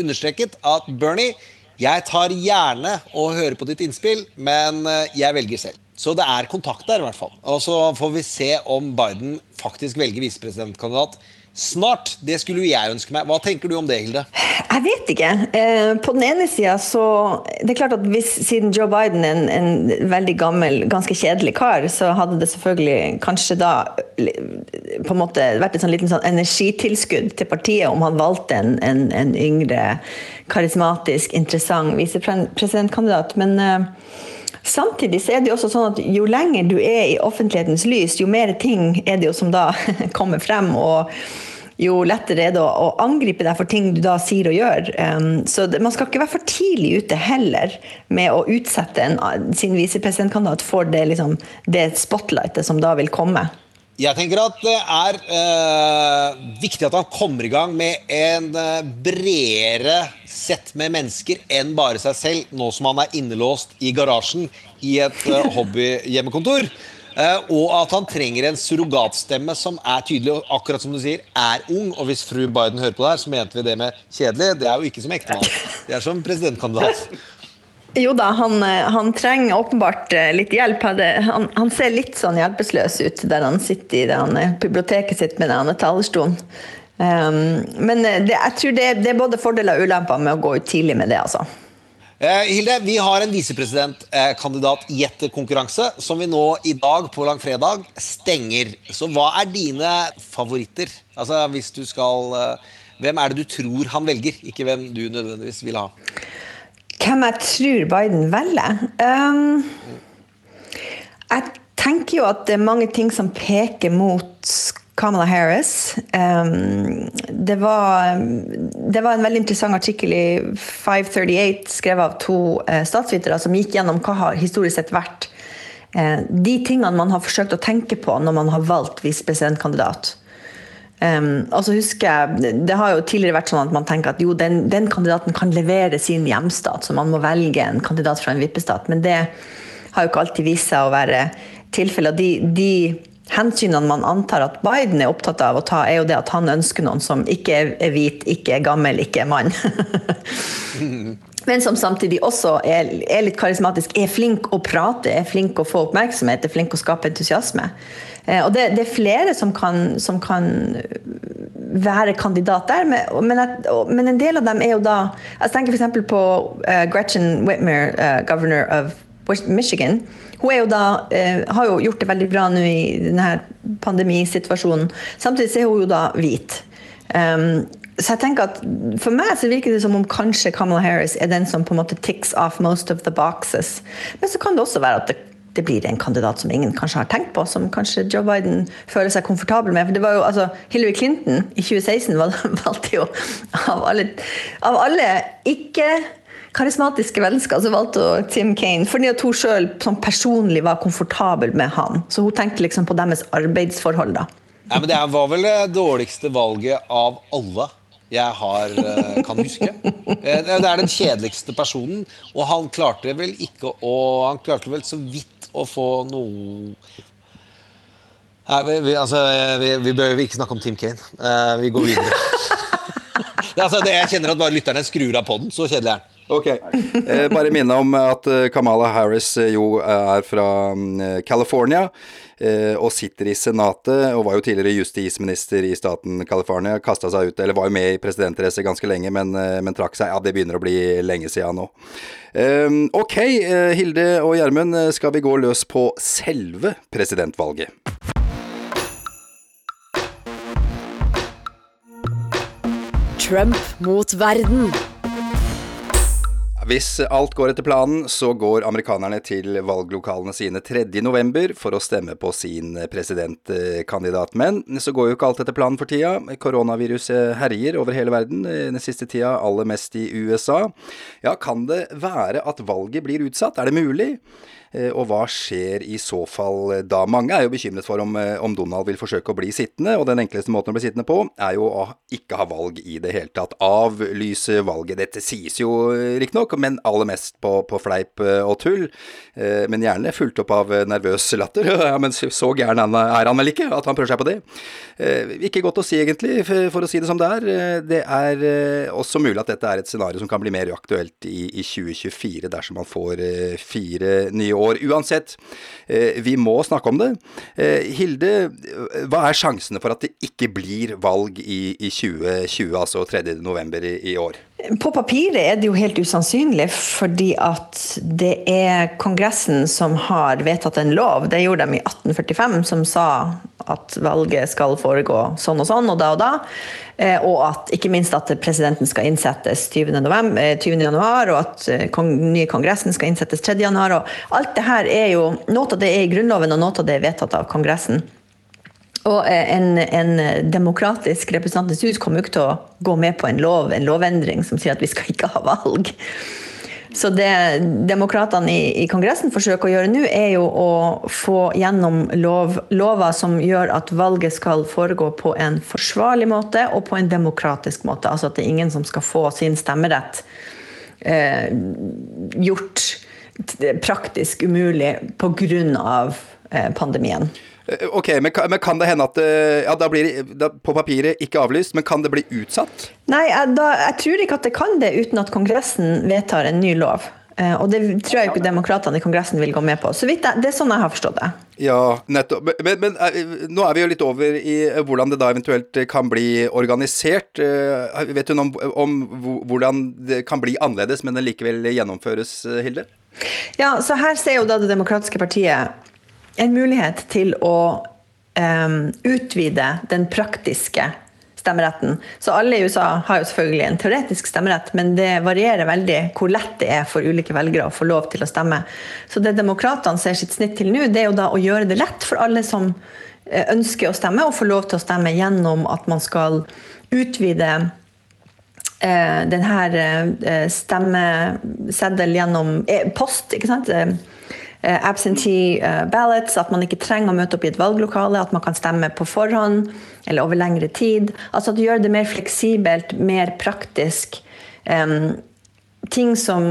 understreket at Bernie jeg tar gjerne og hører på ditt innspill, men eh, jeg velger selv. Så det er kontakt der, i hvert fall. Og så får vi se om Biden faktisk velger visepresidentkandidat snart. Det skulle jo jeg ønske meg. Hva tenker du om det, Hilde? Jeg vet ikke. Eh, på den ene sida så Det er klart at hvis siden Joe Biden er en, en, veldig gammel, ganske kjedelig kar, så hadde det selvfølgelig kanskje da på en måte vært et sånn liten sånn energitilskudd til partiet om han valgte en, en, en yngre, karismatisk, interessant visepresidentkandidat. Men uh, Samtidig så er det jo også sånn at jo lenger du er i offentlighetens lys, jo mer ting er det jo som da kommer frem. og jo lettere er det å, angripe deg for ting du da sier og gjør. Um, så man skal ikke være for tidlig ute heller med å utsette en, sin visepresidentkandidat for det, liksom, det spotlightet som da vil komme. Jeg tenker at det er eh, viktig at han kommer i gang med en eh, bredere sett med mennesker enn bare seg selv, nå som han er innelåst i garasjen i et eh, hobbyhjemmekontor. Uh, og at han trenger en surrogatstemme som er tydelig, og akkurat som du sier, er ung. Og hvis fru Biden hører på det her, så mente vi det med kjedelig. Det er jo ikke som ektemann. Det er som presidentkandidat. Jo da, han, eh, han, trenger åpenbart eh, litt hjelp. Han, han, ser litt sånn hjelpeløs ut der han sitter i det biblioteket sitt med denne talerstolen. Um, men det, jeg tror det, det, er både fordeler og ulemper med å gå ut tidlig med det. altså. Eh, Hilde, vi har en visepresidentkandidat i et konkurranse som vi nå i dag på langfredag stenger. Så hva er dine favoritter? Altså hvis du skal eh, Hvem er det du tror han velger, ikke hvem du nødvendigvis vil ha? Hvem jeg tror Biden velger? Um, jeg tenker jo at det er mange ting som peker mot Kamala Harris. Um, det, var, det, var, en veldig interessant artikkel i 538 skrevet av to uh, statsvitere som gikk gjennom hva har historisk sett vært uh, de tingene man har forsøkt å tenke på når man har valgt visepresidentkandidat. Um, og så husker jeg, Det har jo tidligere vært sånn at man tenker at jo, den, den kandidaten kan levere sin hjemstat, så man må velge en kandidat fra en vippestat. Men det har jo ikke alltid vist seg å være tilfellet. De, de hensynene man antar at Biden er opptatt av å ta, er jo det at han ønsker noen som ikke er hvit, ikke er gammel, ikke er mann. Men som samtidig også er, er, litt karismatisk, er flink å prate, er flink å få oppmerksomhet, er flink å skape entusiasme. Eh, og det, det er flere som kan, som kan være kandidat der. Men, men, en del av dem er jo da Jeg tenker f.eks. på uh, Gretchen Whitmer, uh, governor of Michigan. Hun jo da, har jo gjort det veldig bra nå i denne pandemisituasjonen. Samtidig er hun jo da hvit. Um, så jeg tenker at For meg så virker det som om kanskje Kamala Harris er den som på en måte ticks off most of the boxes. Men så kan det også være at det det blir en kandidat som ingen kanskje har tenkt på, som kanskje Joe Biden føler seg komfortabel med. For det var jo, altså, Hillary Clinton i 2016 valgte jo av alle, av alle ikke karismatiske mennesker så valgte hun Tim Kane fordi at hun sjøl sånn personlig var komfortabel med han. Så hun tenkte liksom på deres arbeidsforhold, da. Nei, men Det var vel det dårligste valget av alle jeg har, eh, kan huske. Eh, det er den kjedeligste personen, og han klarte vel ikke å Han klarte vel så vidt å få noe Nei, vi, vi, altså, vi, vi bør ikke snakke om Tim Kane. Uh, vi går videre. altså, det, jeg kjenner at bare lytterne skrur av poden. Så kjedelig er den. Ok. Eh, bare minne om at eh, Kamala Harris eh, jo er fra California eh, og sitter i Senatet, og var jo tidligere justisminister i staten California. Kasta seg ut, eller var jo med i presidentrace ganske lenge, men, men, trakk seg. Ja, det begynner å bli lenge siden nå. Eh, ok, Hilde og Gjermund, skal vi gå løs på selve presidentvalget? Trump mot verden. Hvis alt går etter planen, så går amerikanerne til valglokalene sine 3.11. for å stemme på sin presidentkandidat. Men så går jo ikke alt etter planen for tida. Koronaviruset herjer over hele verden den siste tida, aller mest i USA. Ja, kan det være at valget blir utsatt? Er det mulig? Eh, og hva skjer i så fall da? Mange er jo bekymret for om, eh, om, Donald vil forsøke å bli sittende, og den enkleste måten å bli sittende på er jo å ikke ha valg i det hele tatt. Avlyse valget. Dette sies jo eh, riktignok, men aller mest på, på, fleip og tull. Men gjerne fulgt opp av nervøs latter. Ja, men så gæren er han vel ikke, at han prøver seg på det. Ikke godt å si, egentlig, for å si det som det er. Det er også mulig at dette er et scenario som kan bli mer aktuelt i, i 2024, dersom man får fire nye år. Uansett, eh, vi må snakke om det. Eh, Hilde, hva er sjansene for at det ikke blir valg i, i 2020, altså 3. november i, i år? På papiret er det jo helt usannsynlig, fordi at det er Kongressen som har vedtatt en lov. Det gjorde de i 1845, som sa at valget skal foregå sånn og sånn, og da og da. Eh, og at ikke minst at presidenten skal innsettes 20. November, 20. Eh, januar, og at den eh, nye kongressen skal innsettes 3. januar. Og alt det her er jo Noe av det er i Grunnloven, og noe av det er vedtatt av Kongressen. Og en, en demokratisk representantens hus kommer jo ikke til å gå med på en lov, en lovendring som sier at vi skal ikke ha valg. Så det demokratene i, i, Kongressen forsøker å gjøre nå, er jo å få gjennom lov, lover som gjør at valget skal foregå på en forsvarlig måte og på en demokratisk måte. Altså at det er ingen som skal få sin stemmerett eh, gjort praktisk umulig pga. Eh, pandemien. Eh, ok, men men kan, det hende at eh, ja, da blir det på papiret ikke avlyst, men kan det bli utsatt? Nei, jeg, da, jeg tror ikke at det kan det uten at Kongressen vedtar en ny lov. Eh, og det tror jeg ikke demokratene i Kongressen vil gå med på. Så vidt jeg, Det er sånn jeg har forstått det. Ja, nettopp. Men, men, nå er vi jo litt over i hvordan det da eventuelt kan bli organisert. Vet du noe om, om hvordan det kan bli annerledes, men det likevel gjennomføres, Hilde? Ja, så her ser jo da Det demokratiske partiet en mulighet til å um, utvide den praktiske stemmeretten. Så alle i USA har jo selvfølgelig en teoretisk stemmerett, men det varierer veldig hvor lett det er for ulike velgere å få lov til å stemme. Så det demokratene ser sitt snitt til nå, det er jo da å gjøre det lett for alle som eh, ønsker å stemme, og få lov til å stemme gjennom at man skal utvide eh, denne eh, stemmeseddel gjennom post. ikke sant? Eh, absentee eh, ballots, at man ikke trenger å møte opp i et valglokale, at man kan stemme på forhånd eller over lengre tid. Altså at du gjør det mer fleksibelt, mer praktisk. Um, ting som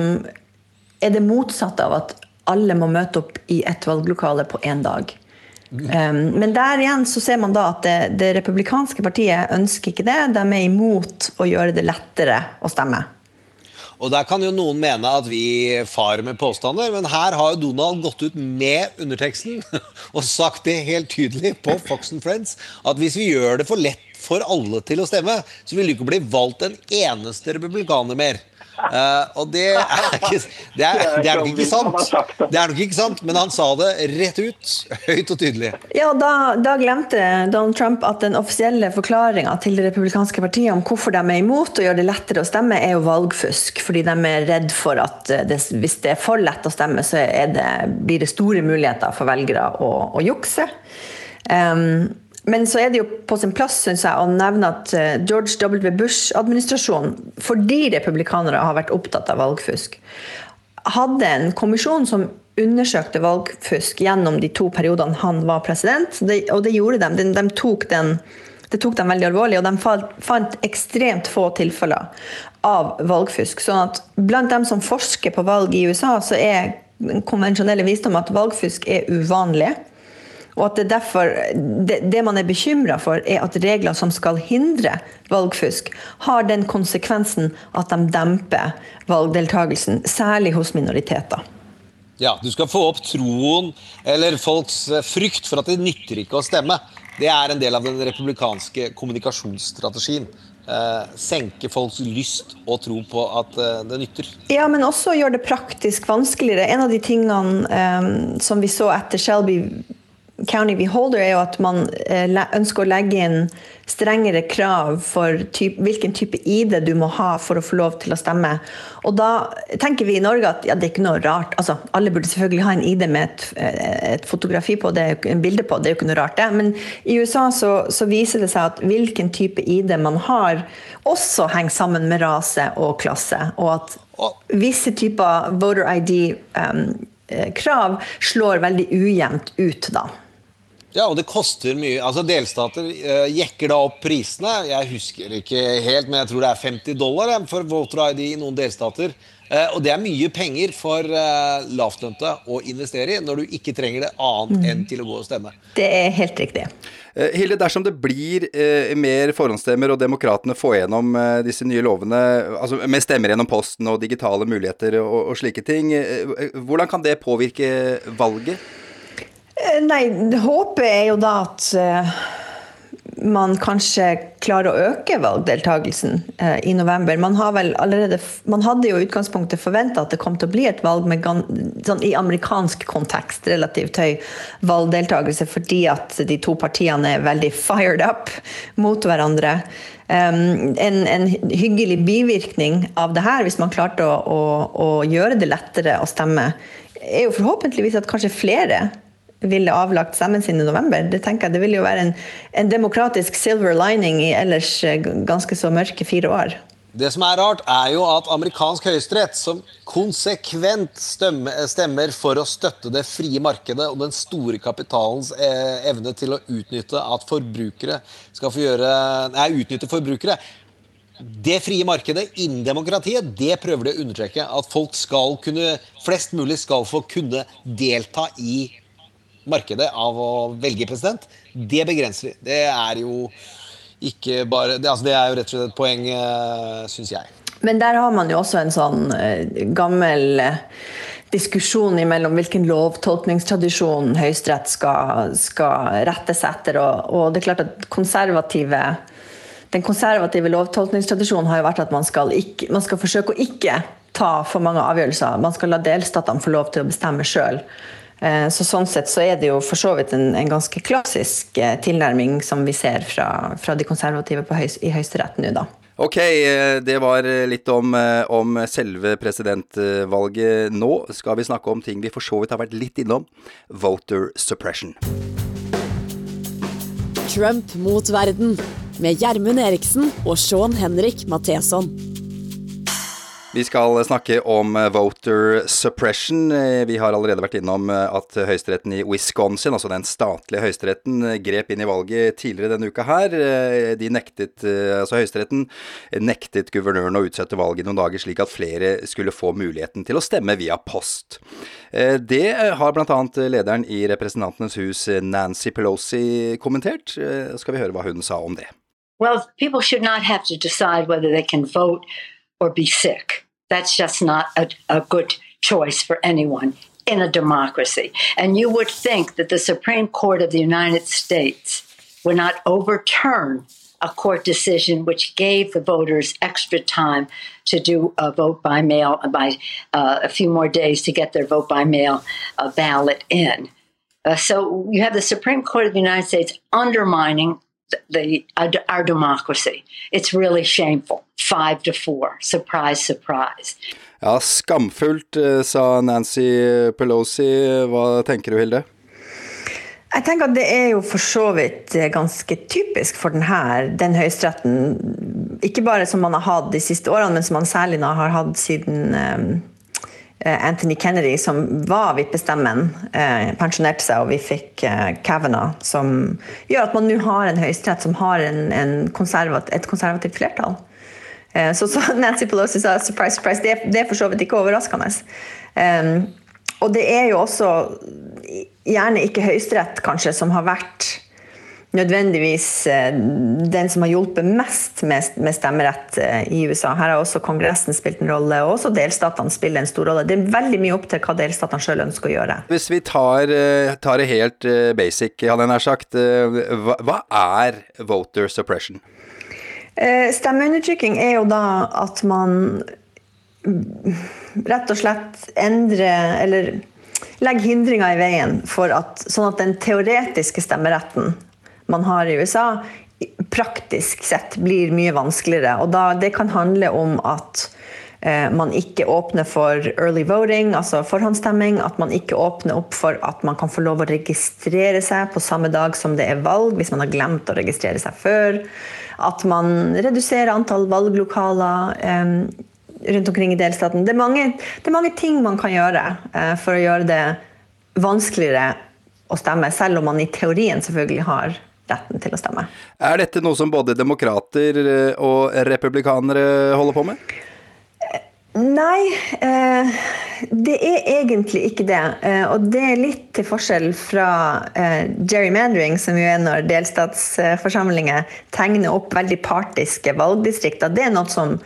er det motsatte av at alle må møte opp i et valglokale på én dag. Um, men der igjen så ser man da at det, det republikanske partiet ønsker ikke det. De er imot å gjøre det lettere å stemme. Og der kan jo noen mene at vi farer med påstander, men her har jo Donald gått ut med underteksten og sagt det helt tydelig på Fox and Friends at hvis vi gjør det for lett for alle til å stemme, så vil det ikke bli valgt en eneste republikaner mer. Uh, og det er, ikke, det, er, det er nok ikke sant. Det er nok ikke sant, men han sa det rett ut, høyt og tydelig. Ja, da, da glemte Donald Trump at den offisielle forklaringa til det republikanske partiet om hvorfor de er imot å gjøre det lettere å stemme, er jo valgfusk. Fordi de er redd for at det, hvis det er for lett å stemme, så det, blir det store muligheter for velgere å, å jukse. Um, men så er det jo på sin plass synes jeg, å nevne at eh, George W. Bush-administrasjonen, fordi republikanere har vært opptatt av valgfusk, hadde en kommisjon som undersøkte valgfusk gjennom de to periodene han var president. og det gjorde de. De, tok den det tok dem veldig alvorlig, og de fant ekstremt få tilfeller av valgfusk. sånn at blant dem som forsker på valg i USA, så er den konvensjonelle visdom at valgfusk er uvanlig. Og at det derfor det, det man er bekymra for, er at regler som skal hindre valgfusk, har den konsekvensen at de demper valgdeltakelsen, særlig hos minoriteter. Ja, du skal få opp troen eller folks eh, frykt for at det nytter ikke å stemme. Det er en del av den republikanske kommunikasjonsstrategien. Eh, senke folks lyst og tro på at eh, det nytter. Ja, men også gjøre det praktisk vanskeligere. En av de tingene eh, som vi så etter Shelby County Beholder er jo at man eh, ønsker å legge inn strengere krav for type, hvilken type ID du må ha for å få lov til å stemme. Og da tenker vi i Norge at ja, det er ikke noe rart. Altså, alle burde selvfølgelig ha en ID med et, eh, et fotografi på, det, en bilde på, det er jo ikke noe rart det. Men i USA så, så, viser det seg at hvilken type ID man har, også henger sammen med rase og klasse. Og at visse typer voter ID-krav eh, slår veldig ujevnt ut da. Ja, og det koster mye. Altså Delstater uh, jekker da opp prisene. Jeg husker ikke helt, men jeg tror det er 50 dollar for voter ID i noen delstater. Uh, og det er mye penger for uh, lavtlønte å investere i når du ikke trenger det annet mm. enn til å gå og stemme. Det er helt riktig. Hilde, dersom det blir mer forhåndsstemmer og demokratene får gjennom disse nye lovene, altså med stemmer gjennom posten og digitale muligheter og, og slike ting, hvordan kan det påvirke valget? Eh, nei, håpet er jo da at uh, man kanskje klarer å øke valgdeltakelsen uh, i november. Man, allerede, man hadde jo i utgangspunktet forventa at det kom til å bli et valg med sånn, i amerikansk kontekst relativt høy valgdeltakelse, fordi at de to partiene er veldig fired up mot hverandre. Um, en, en, hyggelig bivirkning av det her, hvis man klarte å, å, å gjøre det lettere å stemme, er jo forhåpentligvis at kanskje flere ville avlagt stemmen sin i november. Det tenker jeg det ville jo være en, en demokratisk silver lining i ellers eh, ganske så mørke fire år. Det som er rart, er jo at amerikansk høyesterett, som konsekvent stemmer for å støtte det frie markedet og den store kapitalens eh, evne til å utnytte at forbrukere skal få gjøre Nei, utnytte forbrukere. Det frie markedet innen demokratiet, det prøver det å understreke. At folk skal kunne, flest mulig skal få kunne delta i markedet av å velge president, det begrenser vi. Det er jo ikke bare Det, altså det er jo rett og slett et poeng, uh, syns jeg. Men der har man jo også en sånn uh, gammel uh, diskusjon mellom hvilken lovtolkningstradisjon Høyesterett skal, skal rette etter. Og, og, det er klart at konservative den konservative lovtolkningstradisjonen har jo vært at man skal, ikke, man skal forsøke å ikke ta for mange avgjørelser. Man skal la delstatene få lov til å bestemme sjøl. Eh, så sånn sett så er det jo for så vidt en, en ganske klassisk eh, tilnærming som vi ser fra, fra de konservative høys, i Høyesterett nå, da. Ok, eh, det var litt om, om, selve presidentvalget. Nå skal vi snakke om ting vi for så vidt har vært litt innom. Voter suppression. Trump mot verden med Gjermund Eriksen og Sean Henrik Matheson. Vi skal snakke om eh, voter suppression. Eh, vi har allerede vært innom eh, at høyesteretten i Wisconsin, altså den statlige høyesteretten, grep inn i valget tidligere denne uka her. De nektet, altså Høyesteretten nektet guvernøren å utsette valget noen dager, slik at flere skulle få muligheten til å stemme via post. Det har bl.a. lederen i Representantenes hus, Nancy Pelosi, kommentert. Skal vi høre hva hun sa om det. Well, people should not have to decide whether they can vote or be sick. That's just not a, a good choice for anyone in a democracy. And you would think that the Supreme Court of the United States would not overturn a court decision which gave the voters extra time to do a vote by mail by uh, a few more days to get their vote by mail uh, ballot in. Uh, so you have the Supreme Court of the United States undermining the, uh, our democracy. It's really shameful. Five to four. Surprise, surprise. Ja, skamfullt, eh, sa Nancy Pelosi. Hva tenker du, Hilde? Jeg tenker at Det er jo for så vidt eh, ganske typisk for denne, den høyesteretten. Ikke bare som man har hatt de siste årene, men som man særlig har hatt siden um, Anthony Kennedy, som var vippestemmen, uh, pensjonerte seg, og vi fikk uh, Kavanaugh, som gjør at man nå har en høyesterett som har en, en konservat, et konservativt flertall. Så, så Nancy Pelosi sa surprise, surprise, det, det er for så vidt ikke overraskende. Um, og det er jo også gjerne ikke Høyesterett kanskje som har vært nødvendigvis eh, den som har hjulpet mest med, stemmerett eh, i USA. Her har også Kongressen spilt en rolle, og også delstatene spiller en stor rolle. Det er veldig mye opp til hva delstatene sjøl ønsker å gjøre. Hvis vi tar, eh, tar det helt basic, hadde jeg nær sagt, hva, hva er voter suppression? Stemmeundertrykking er jo da at man rett og slett endrer eller legger hindringer i veien for at, sånn at den teoretiske stemmeretten man har i USA, praktisk sett blir mye vanskeligere. Og da, det kan handle om at eh, man ikke åpner for early voting, altså forhåndsstemming. At man ikke åpner opp for at man kan få lov å registrere seg på samme dag som det er valg, hvis man har glemt å registrere seg før. At man reduserer antall valglokaler. Eh, rundt omkring i delstaten. Det er mange, det er mange ting man kan gjøre eh, for å gjøre det vanskeligere å stemme, selv om man i teorien selvfølgelig har retten til å stemme. Er dette noe som både demokrater eh, og republikanere holder på med? Nei, eh, det er egentlig ikke det. Eh, og det er litt til forskjell fra gerrymandering, som jo er når delstatsforsamlinger tegner opp veldig partiske valgdistrikter. Det er noe som,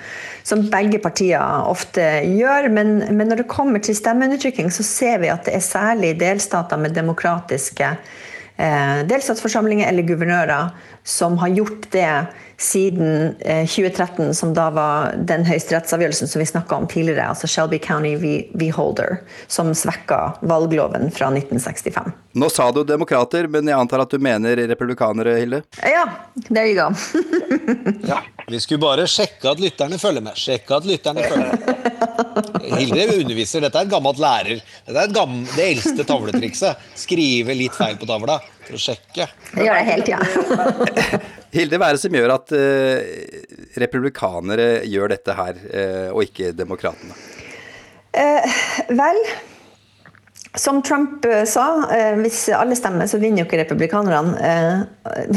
som begge partier ofte gjør. Men, men, når det kommer til stemmeundertrykking, så ser vi at det er særlig delstater med demokratiske eh, delstatsforsamlinger eller guvernører som har gjort det siden 2013, eh, som da var den høyesterettsavgjørelsen som vi snakka om tidligere, altså Shelby County v. Holder, som svekka valgloven fra 1965. Nå sa du demokrater, men jeg antar at du mener republikanere, Hilde? Ja, there you go. ja, vi skulle bare sjekke at lytterne følger med. Sjekke at lytterne følger med. Hilde underviser. Dette er et gammelt lærer. Dette er gammel, det eldste tavletrikset. Skrive litt feil på tavla for å sjekke. Det gjør jeg hele tida. Hilde, hva er det som gjør at uh, republikanere gjør dette her, uh, og ikke demokratene? Uh, vel, som Trump sa, hvis alle stemmer, så vinner jo ikke republikanerne.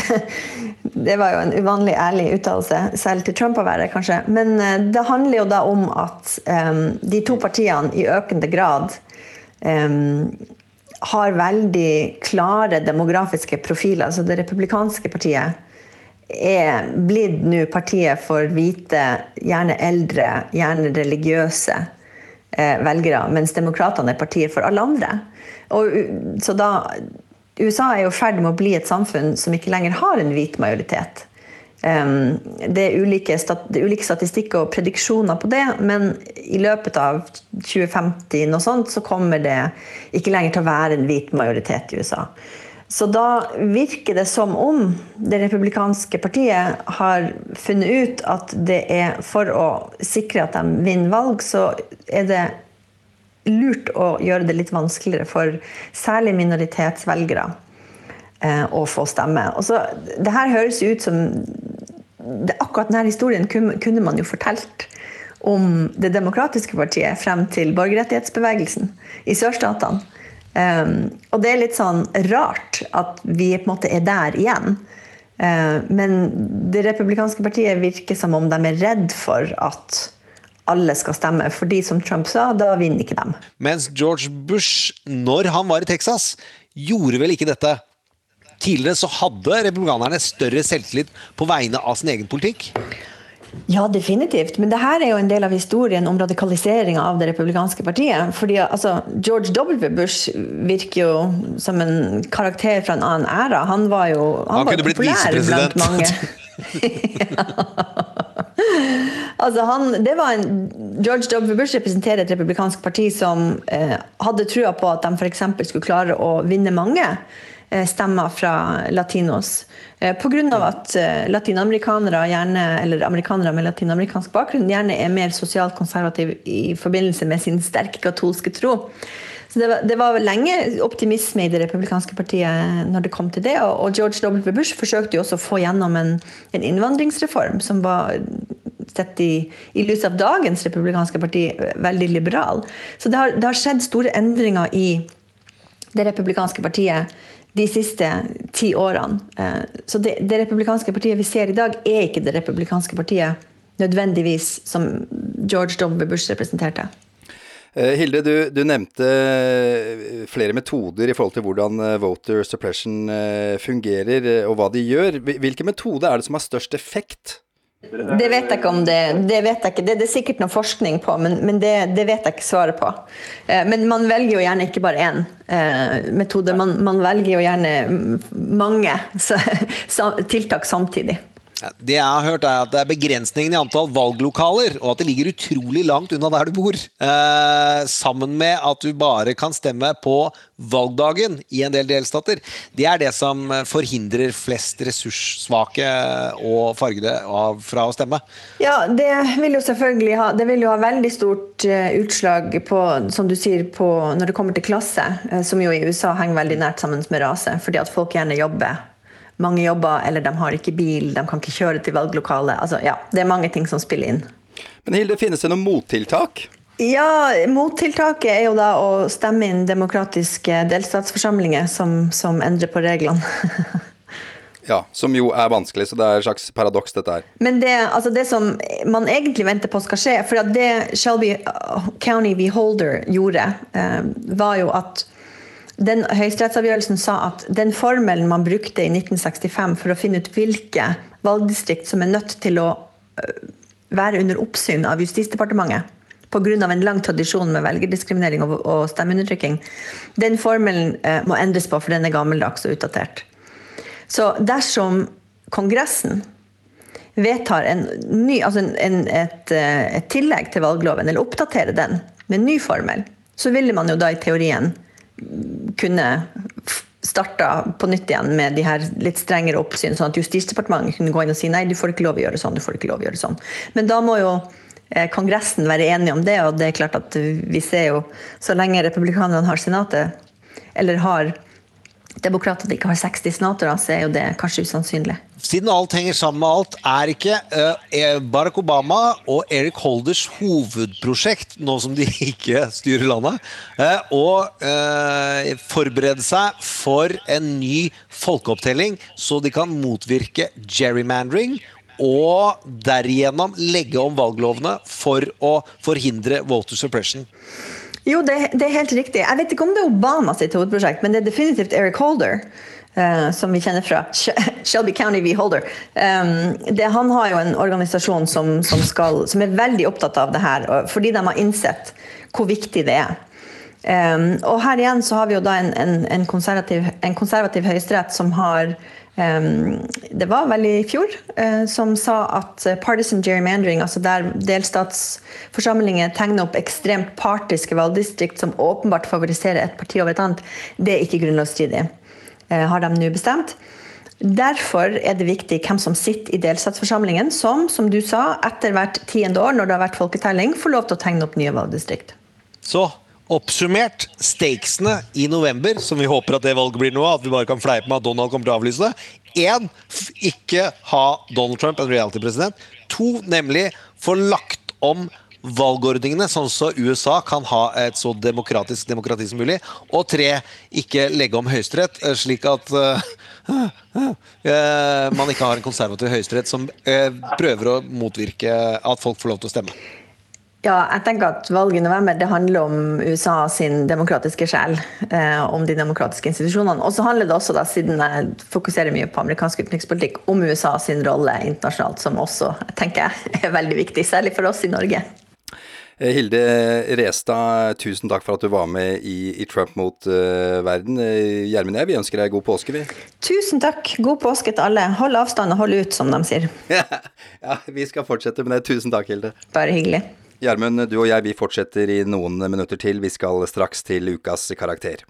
Det var jo en uvanlig ærlig uttalelse, selv til Trump å være, kanskje. Men det handler jo da om at de to partiene i økende grad har veldig klare demografiske profiler. Altså det republikanske partiet er blitt nå partiet for hvite, gjerne eldre, gjerne religiøse eh, velgere, mens demokratene er partiet for alle andre. Og, så da USA er jo i ferd med å bli et samfunn som ikke lenger har en hvit majoritet. Det, er ulike, er statistikker og prediksjoner på det, men i løpet av 2050 noe sånt, så kommer det ikke lenger til å være en hvit majoritet i USA. Så da virker det som om det republikanske partiet har funnet ut at det er for å sikre at de vinner valg, så er det lurt å gjøre det litt vanskeligere for særlig minoritetsvelgere eh, å få stemme. Og så, det her høres ut som det, Akkurat denne historien kunne man jo fortalt om Det demokratiske partiet frem til borgerrettighetsbevegelsen i sørstatene. Um, og det er litt sånn rart at vi på en måte er der igjen. Uh, men det republikanske partiet virker som om de er redd for at alle skal stemme. Fordi som Trump sa, da vinner ikke dem. Mens George Bush, når han var i Texas, gjorde vel ikke dette. Tidligere så hadde republikanerne større selvtillit på vegne av sin egen politikk. Ja, definitivt. Men det her er jo en del av historien om radikaliseringa av det republikanske partiet. Fordi altså, George W. Bush virker jo som en karakter fra en annen æra. Han var jo han, han var populær blant mange. altså han, det var en, George W. Bush representerer et republikansk parti som eh, hadde trua på at de f.eks. skulle klare å vinne mange eh, stemmer fra latinos. Eh, Pga. at eh, latinamerikanere, gjerne, eller amerikanere med latinamerikansk bakgrunn gjerne er mer sosialt konservative i forbindelse med sin sterke katolske tro. Så det var, det var, lenge optimisme i det republikanske partiet når det kom til det. Og George W. Bush forsøkte jo også å få gjennom en, en innvandringsreform som var sett i, i lys av dagens republikanske parti veldig liberal. Så det har, det har skjedd store endringer i det republikanske partiet de siste ti årene. Eh, så det, det republikanske partiet vi ser i dag, er ikke det republikanske partiet nødvendigvis som George W. Bush representerte. Eh, Hilde, du, du, nevnte eh, flere metoder i forhold til hvordan voter suppression fungerer, og hva de gjør. Hvilke metoder er det som har størst effekt? Det vet jeg ikke om det Det vet jeg ikke. Det, det er sikkert noe forskning på, men, men det, det, vet jeg ikke svaret på. Men man velger jo gjerne ikke bare én metode, man, man velger jo gjerne mange tiltak samtidig. Det jeg har hørt, er at det er begrensningen i antall valglokaler, og at det ligger utrolig langt unna der du bor. Eh, sammen med at du bare kan stemme på valgdagen i en del delstater. Det er det som forhindrer flest ressurssvake og fargede fra å stemme. Ja, det vil jo selvfølgelig ha, det vil jo ha veldig stort uh, utslag på, som du sier, på når det kommer til klasse, uh, som jo i USA henger veldig nært sammen med rase, fordi at folk gjerne jobber mange jobber, eller de har ikke bil, de kan ikke kjøre til valglokalet. Altså, ja, det er mange ting som spiller inn. Men Hilde, finnes det noen mottiltak? Ja, Mottiltaket er jo da å stemme inn demokratiske delstatsforsamlinger som, som endrer på reglene. ja, som jo er vanskelig, så det er et slags paradoks, dette her. Men det, altså det som man egentlig venter på skal skje For det Shelby County Beholder gjorde, eh, var jo at den Høyesterettsavgjørelsen sa at den formelen man brukte i 1965 for å finne ut hvilke valgdistrikt som er nødt til å øh, være under oppsyn av Justisdepartementet pga. en lang tradisjon med velgerdiskriminering og stemmeundertrykking, den formelen øh, må endres på, for den er gammeldags og utdatert. Så dersom Kongressen vedtar en ny, altså en, et, øh, et tillegg til valgloven, eller oppdaterer den med en ny formel, så ville man jo da i teorien kunne starta på nytt igjen med de her litt strengere oppsyn, sånn at Justisdepartementet kunne gå inn og si nei, du får ikke lov å gjøre sånn, du får ikke lov å gjøre sånn. Men da må jo eh, Kongressen være enig om det, og det er klart at vi ser jo så lenge republikanerne har Senatet, eller har demokratene ikke har 60 senatorer, så er jo det kanskje usannsynlig. Siden alt henger sammen med alt, er ikke uh, Barack Obama og Eric Holders hovedprosjekt, nå som de ikke styrer landet, uh, å forberede seg for en ny folkeopptelling, så de kan motvirke gerrymandering og derigjennom legge om valglovene for å forhindre voter suppression. Jo, det, det, er helt riktig. Jeg vet ikke om det er Obama sitt hovedprosjekt, men det er definitivt Eric Holder. Uh, som vi kjenner fra Shelby County v. Holder. Um, det, han har jo en organisasjon som, som, skal, som, er veldig opptatt av det her, fordi de har innsett hvor viktig det er. Um, og her igjen så har vi jo da en, en, en konservativ, en konservativ høyesterett som har det var vel i fjor eh, som sa at eh, partisan gerrymandering, altså der delstatsforsamlinger tegner opp ekstremt partiske valgdistrikt som åpenbart favoriserer et parti over et annet, det er ikke grunnlovsstridig, eh, har de nå bestemt. Derfor er det viktig hvem som sitter i delstatsforsamlingen, som som du sa, etter hvert tiende år, når det har vært folketelling, får lov til å tegne opp nye valgdistrikt. Så Oppsummert stakesene i november, som vi håper at det valget blir nå, at vi bare kan fleipe med at Donald kommer til å avlyse det. Én, ikke ha Donald Trump en reality-president. To, nemlig få lagt om valgordningene, sånn så USA kan ha et så demokratisk demokrati som mulig. Og tre, ikke legge om Høyesterett, eh, slik at uh, uh, uh, man ikke har en konservativ høyesterett som prøver å motvirke at folk får lov til å stemme. Ja, jeg tenker at Valget i november det handler om USA sin demokratiske sjel. Eh, om de demokratiske institusjonene. Og så handler det også, da, siden jeg fokuserer mye på amerikansk utenrikspolitikk, om USA sin rolle internasjonalt, som også tenker jeg er veldig viktig. Særlig for oss i Norge. Eh, Hilde Restad, tusen takk for at du var med i, i Trump mot uh, verden. Eh, Gjermund og jeg, vi ønsker deg god påske, vi. Tusen takk. God påske til alle. Hold avstand og hold ut, som de sier. ja, vi skal fortsette med det. Tusen takk, Hilde. Bare hyggelig. Gjermund, du og jeg vi fortsetter i noen minutter til. Vi skal straks til ukas karakter.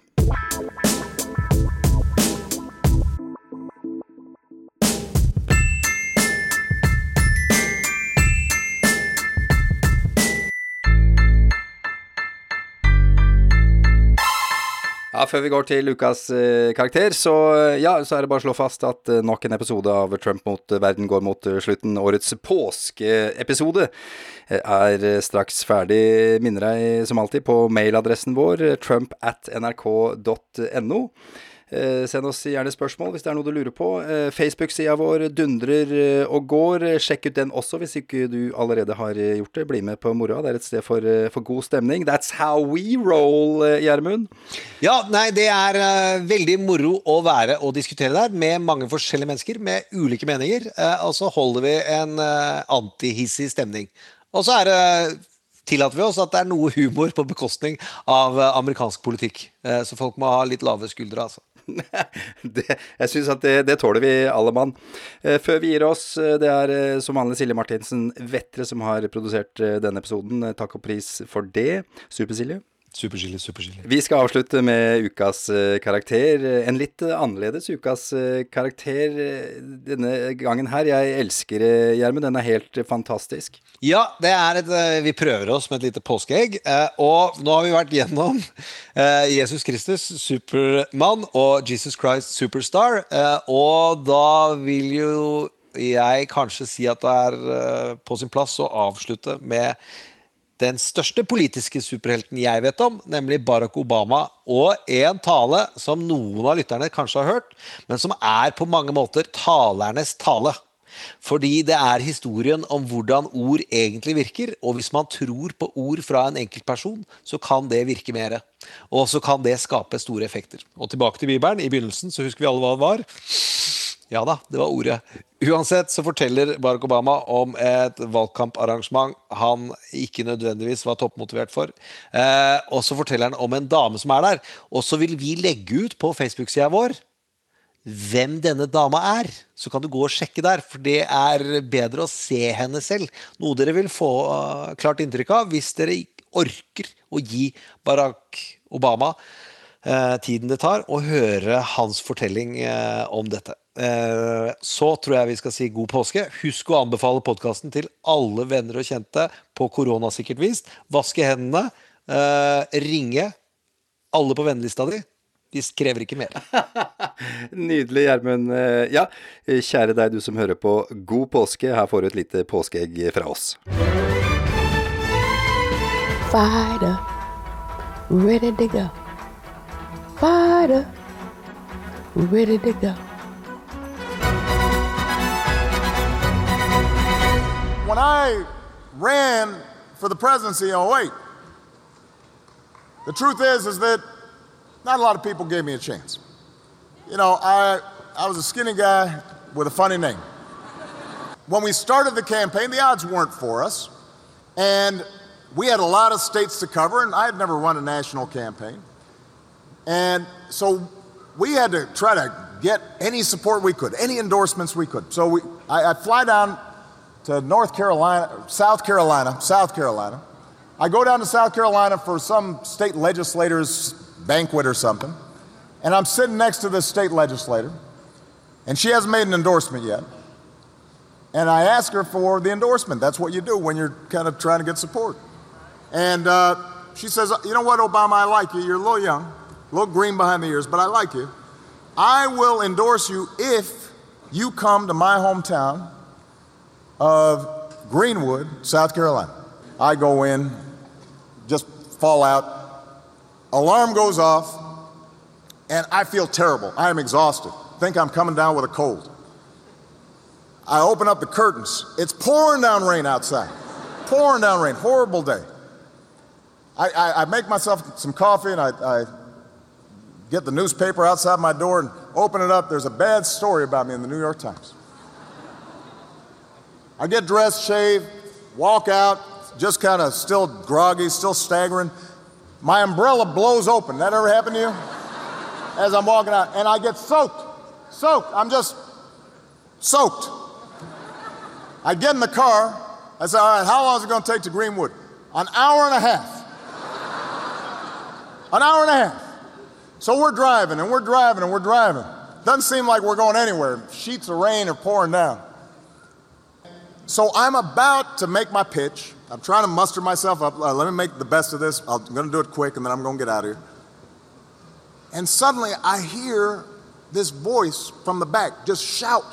Før vi går til ukas eh, karakter, så, ja, så er det bare å slå fast at eh, nok en episode av Trump mot verden går mot eh, slutten. Årets påskeepisode eh, er eh, straks ferdig. Minner deg som alltid på mailadressen vår trump at nrk.no. Eh, send oss gjerne spørsmål hvis det er noe du lurer på. Eh, Facebook-sida vår dundrer eh, og går. Sjekk ut den også hvis ikke du allerede har gjort det. Bli med på moroa. Det er et sted for, for god stemning. That's how we roll, Gjermund. Ja, nei, det er veldig moro å være og diskutere der med mange forskjellige mennesker med ulike meninger. og så holder vi en antihissig stemning. Og så er det tillater vi oss at det er noe humor på bekostning av amerikansk politikk. Så folk må ha litt lave skuldre, altså. det, jeg syns at det, det tåler vi alle mann. Eh, før vi gir oss, eh, det er eh, som vanlig Silje Martinsen Vettre som har produsert denne episoden. Takk og pris for det. Super-Silje. Superskillig, superchili. Vi skal avslutte med ukas eh, karakter. En litt annerledes ukas eh, karakter eh, denne gangen her. Jeg elsker Gjermund. Den er helt fantastisk. Ja, det er et, vi prøver oss med et lite påskeegg. eh, Og nå har vi vært gjennom eh, Jesus Kristus, Supermann, og Jesus Christ, Superstar. eh, Og da vil jo jeg kanskje si at det er på sin plass å avslutte med den største politiske superhelten jeg vet om, nemlig Barack Obama, og en tale som noen av lytterne kanskje har hørt, men som er på mange måter talernes tale. Fordi det er historien om hvordan ord egentlig virker, og hvis man tror på ord fra en enkeltperson, så kan det virke mer. Og så kan det skape store effekter. Og tilbake til Bibelen. I begynnelsen så husker vi alle hva det var. Ja da, det var ordet. Uansett så forteller Barack Obama om et valgkamparrangement han ikke nødvendigvis var toppmotivert for. Eh, og så forteller han om en dame som er der. Og så vil vi legge ut på Facebook-sida vår hvem denne dama er. Så kan du gå og sjekke der, for det er bedre å se henne selv. Noe dere vil få eh, klart inntrykk av hvis dere orker å gi Barack Obama eh, tiden det tar, og høre hans fortelling eh, om dette. Eh, så tror jeg vi skal si god påske. Husk å anbefale podkasten til alle venner og kjente på koronasikkert vis. Vaske hendene. eh, ringe alle på vennelista di. De krever ikke mer. Nydelig, Gjermund. Eh, Ja, kjære deg du som hører på, god påske. Her får du et lite påskeegg fra oss. Fighter, ready to go. Fighter, ready to go. When I ran for the presidency in 08, the truth is, is that not a lot of people gave me a chance. You know, I, I was a skinny guy with a funny name. When we started the campaign, the odds weren't for us. And we had a lot of states to cover, and I had never run a national campaign. And so we had to try to get any support we could, any endorsements we could. So we, I, I fly down to North Carolina, South Carolina, South Carolina. I go down to South Carolina for some state legislator's banquet or something, and I'm sitting next to this state legislator, and she hasn't made an endorsement yet. And I ask her for the endorsement. That's what you do when you're kind of trying to get support. And uh, she says, You know what, Obama, I like you. You're a little young, a little green behind the ears, but I like you. I will endorse you if you come to my hometown of Greenwood, South Carolina. I go in, just fall out. Alarm goes off, and I feel terrible. I am exhausted. Think I'm coming down with a cold. I open up the curtains. It's pouring down rain outside. pouring down rain. Horrible day. I, I, I make myself some coffee and I, I get the newspaper outside my door and open it up. There's a bad story about me in the New York Times. I get dressed, shave, walk out. just kind of still groggy, still staggering. My umbrella blows open. That ever happened to you? As I'm walking out, and I get soaked. Soaked. I'm just soaked. I get in the car. I say, all right, how long is it going to take to Greenwood? An hour and a half. An hour and a half. So we're driving and we're driving and we're driving. Doesn't seem like we're going anywhere. Sheets of rain are pouring down. So I'm about to make my pitch. I'm trying to muster myself up. Uh, let me make the best of this. I'm going to do it quick and then I'm going to get out of here. And suddenly I hear this voice from the back just shout,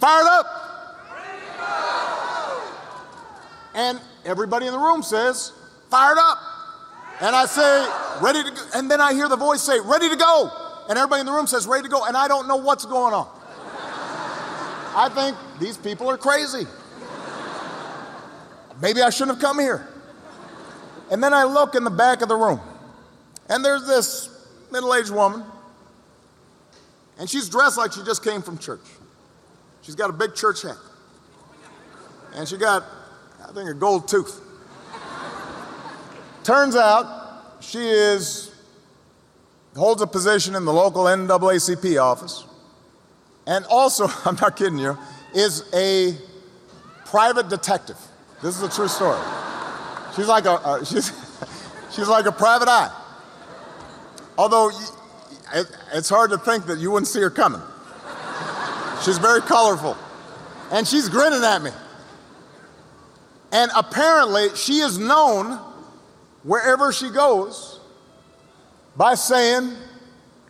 Fired up! And everybody in the room says, Fired up! And I say, Ready to go. And then I hear the voice say, Ready to go! And everybody in the room says, Ready to go. And I don't know what's going on. I think these people are crazy. Maybe I shouldn't have come here. And then I look in the back of the room, and there's this middle aged woman, and she's dressed like she just came from church. She's got a big church hat, and she got, I think, a gold tooth. Turns out she is holds a position in the local NAACP office, and also, I'm not kidding you, is a private detective. This is a true story. She's like a uh, she's she's like a private eye. Although it, it's hard to think that you wouldn't see her coming. She's very colorful, and she's grinning at me. And apparently, she is known wherever she goes by saying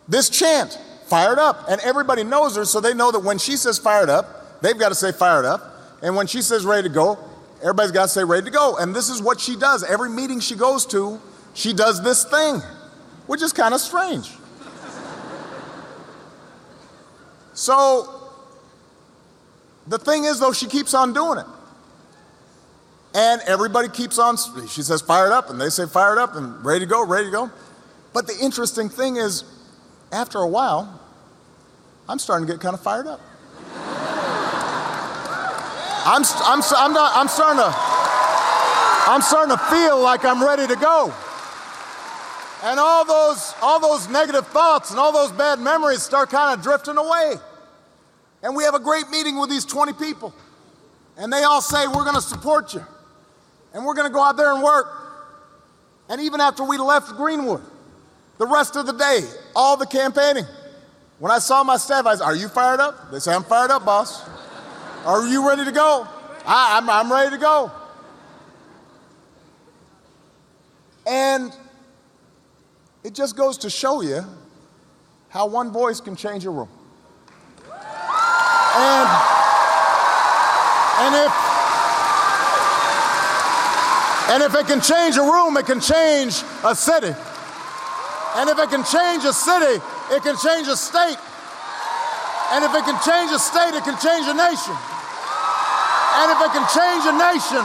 this chant, fired up. And everybody knows her, so they know that when she says fired up, they've got to say fired up. And when she says ready to go, everybody's got to say ready to go. And this is what she does. Every meeting she goes to, she does this thing, which is kind of strange. So the thing is, though, she keeps on doing it. And everybody keeps on, she says fired up, and they say fired up, and ready to go, ready to go. But the interesting thing is, after a while, I'm starting to get kind of fired up. I'm, I'm, I'm, not, I'm, starting to, I'm starting to feel like I'm ready to go. And all those, all those negative thoughts and all those bad memories start kind of drifting away. And we have a great meeting with these 20 people. And they all say, We're going to support you. And we're going to go out there and work. And even after we left Greenwood, the rest of the day, all the campaigning, when I saw my staff, I said, Are you fired up? They say, I'm fired up, boss. Are you ready to go? I, I'm, I'm ready to go. And it just goes to show you how one voice can change a room. And, and if and if it can change a room, it can change a city. And if it can change a city, it can change a state. And if it can change a state, it can change a nation. And if it can change a nation,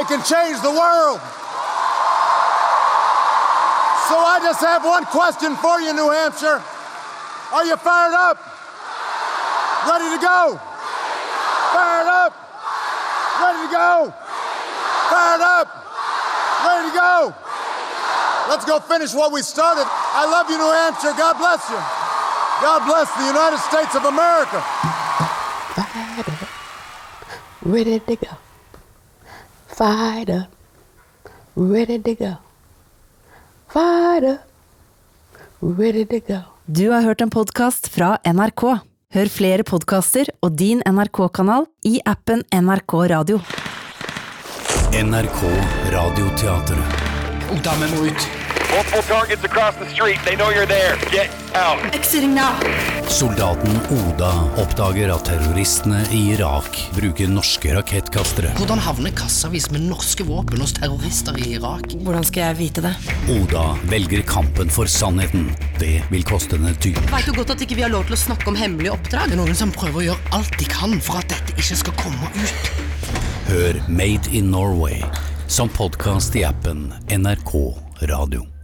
it can change the world. So I just have one question for you, New Hampshire. Are you fired up? Ready to go? Fired up? Ready to go? Fired up? Ready to go? Let's go finish what we started. I love you, New Hampshire. God bless you. God bless the United States of America. Fight up, ready to go. Fight up, ready to go. Fight up, ready to go. Du har hørt en podkast fra NRK. Hør flere podkaster og din NRK-kanal i appen NRK Radio. NRK Radioteatret. Ungdom, vi må ut. Multiple targets across the street. They know you're there. Get out. Exiting now. Soldaten Oda oppdager at terroristene i Irak bruker norske rakettkastere. Hvordan havner kassavis med norske våpen hos terrorister i Irak? Hvordan skal jeg vite det? Oda velger kampen for sannheten. Det vil koste henne dyrt. Vet du godt at ikke vi har lov til å snakke om hemmelige oppdrag? Det er noen som prøver å gjøre alt de kan for at dette ikke skal komme ut. Hør Made in Norway som podkast i appen NRK Radio.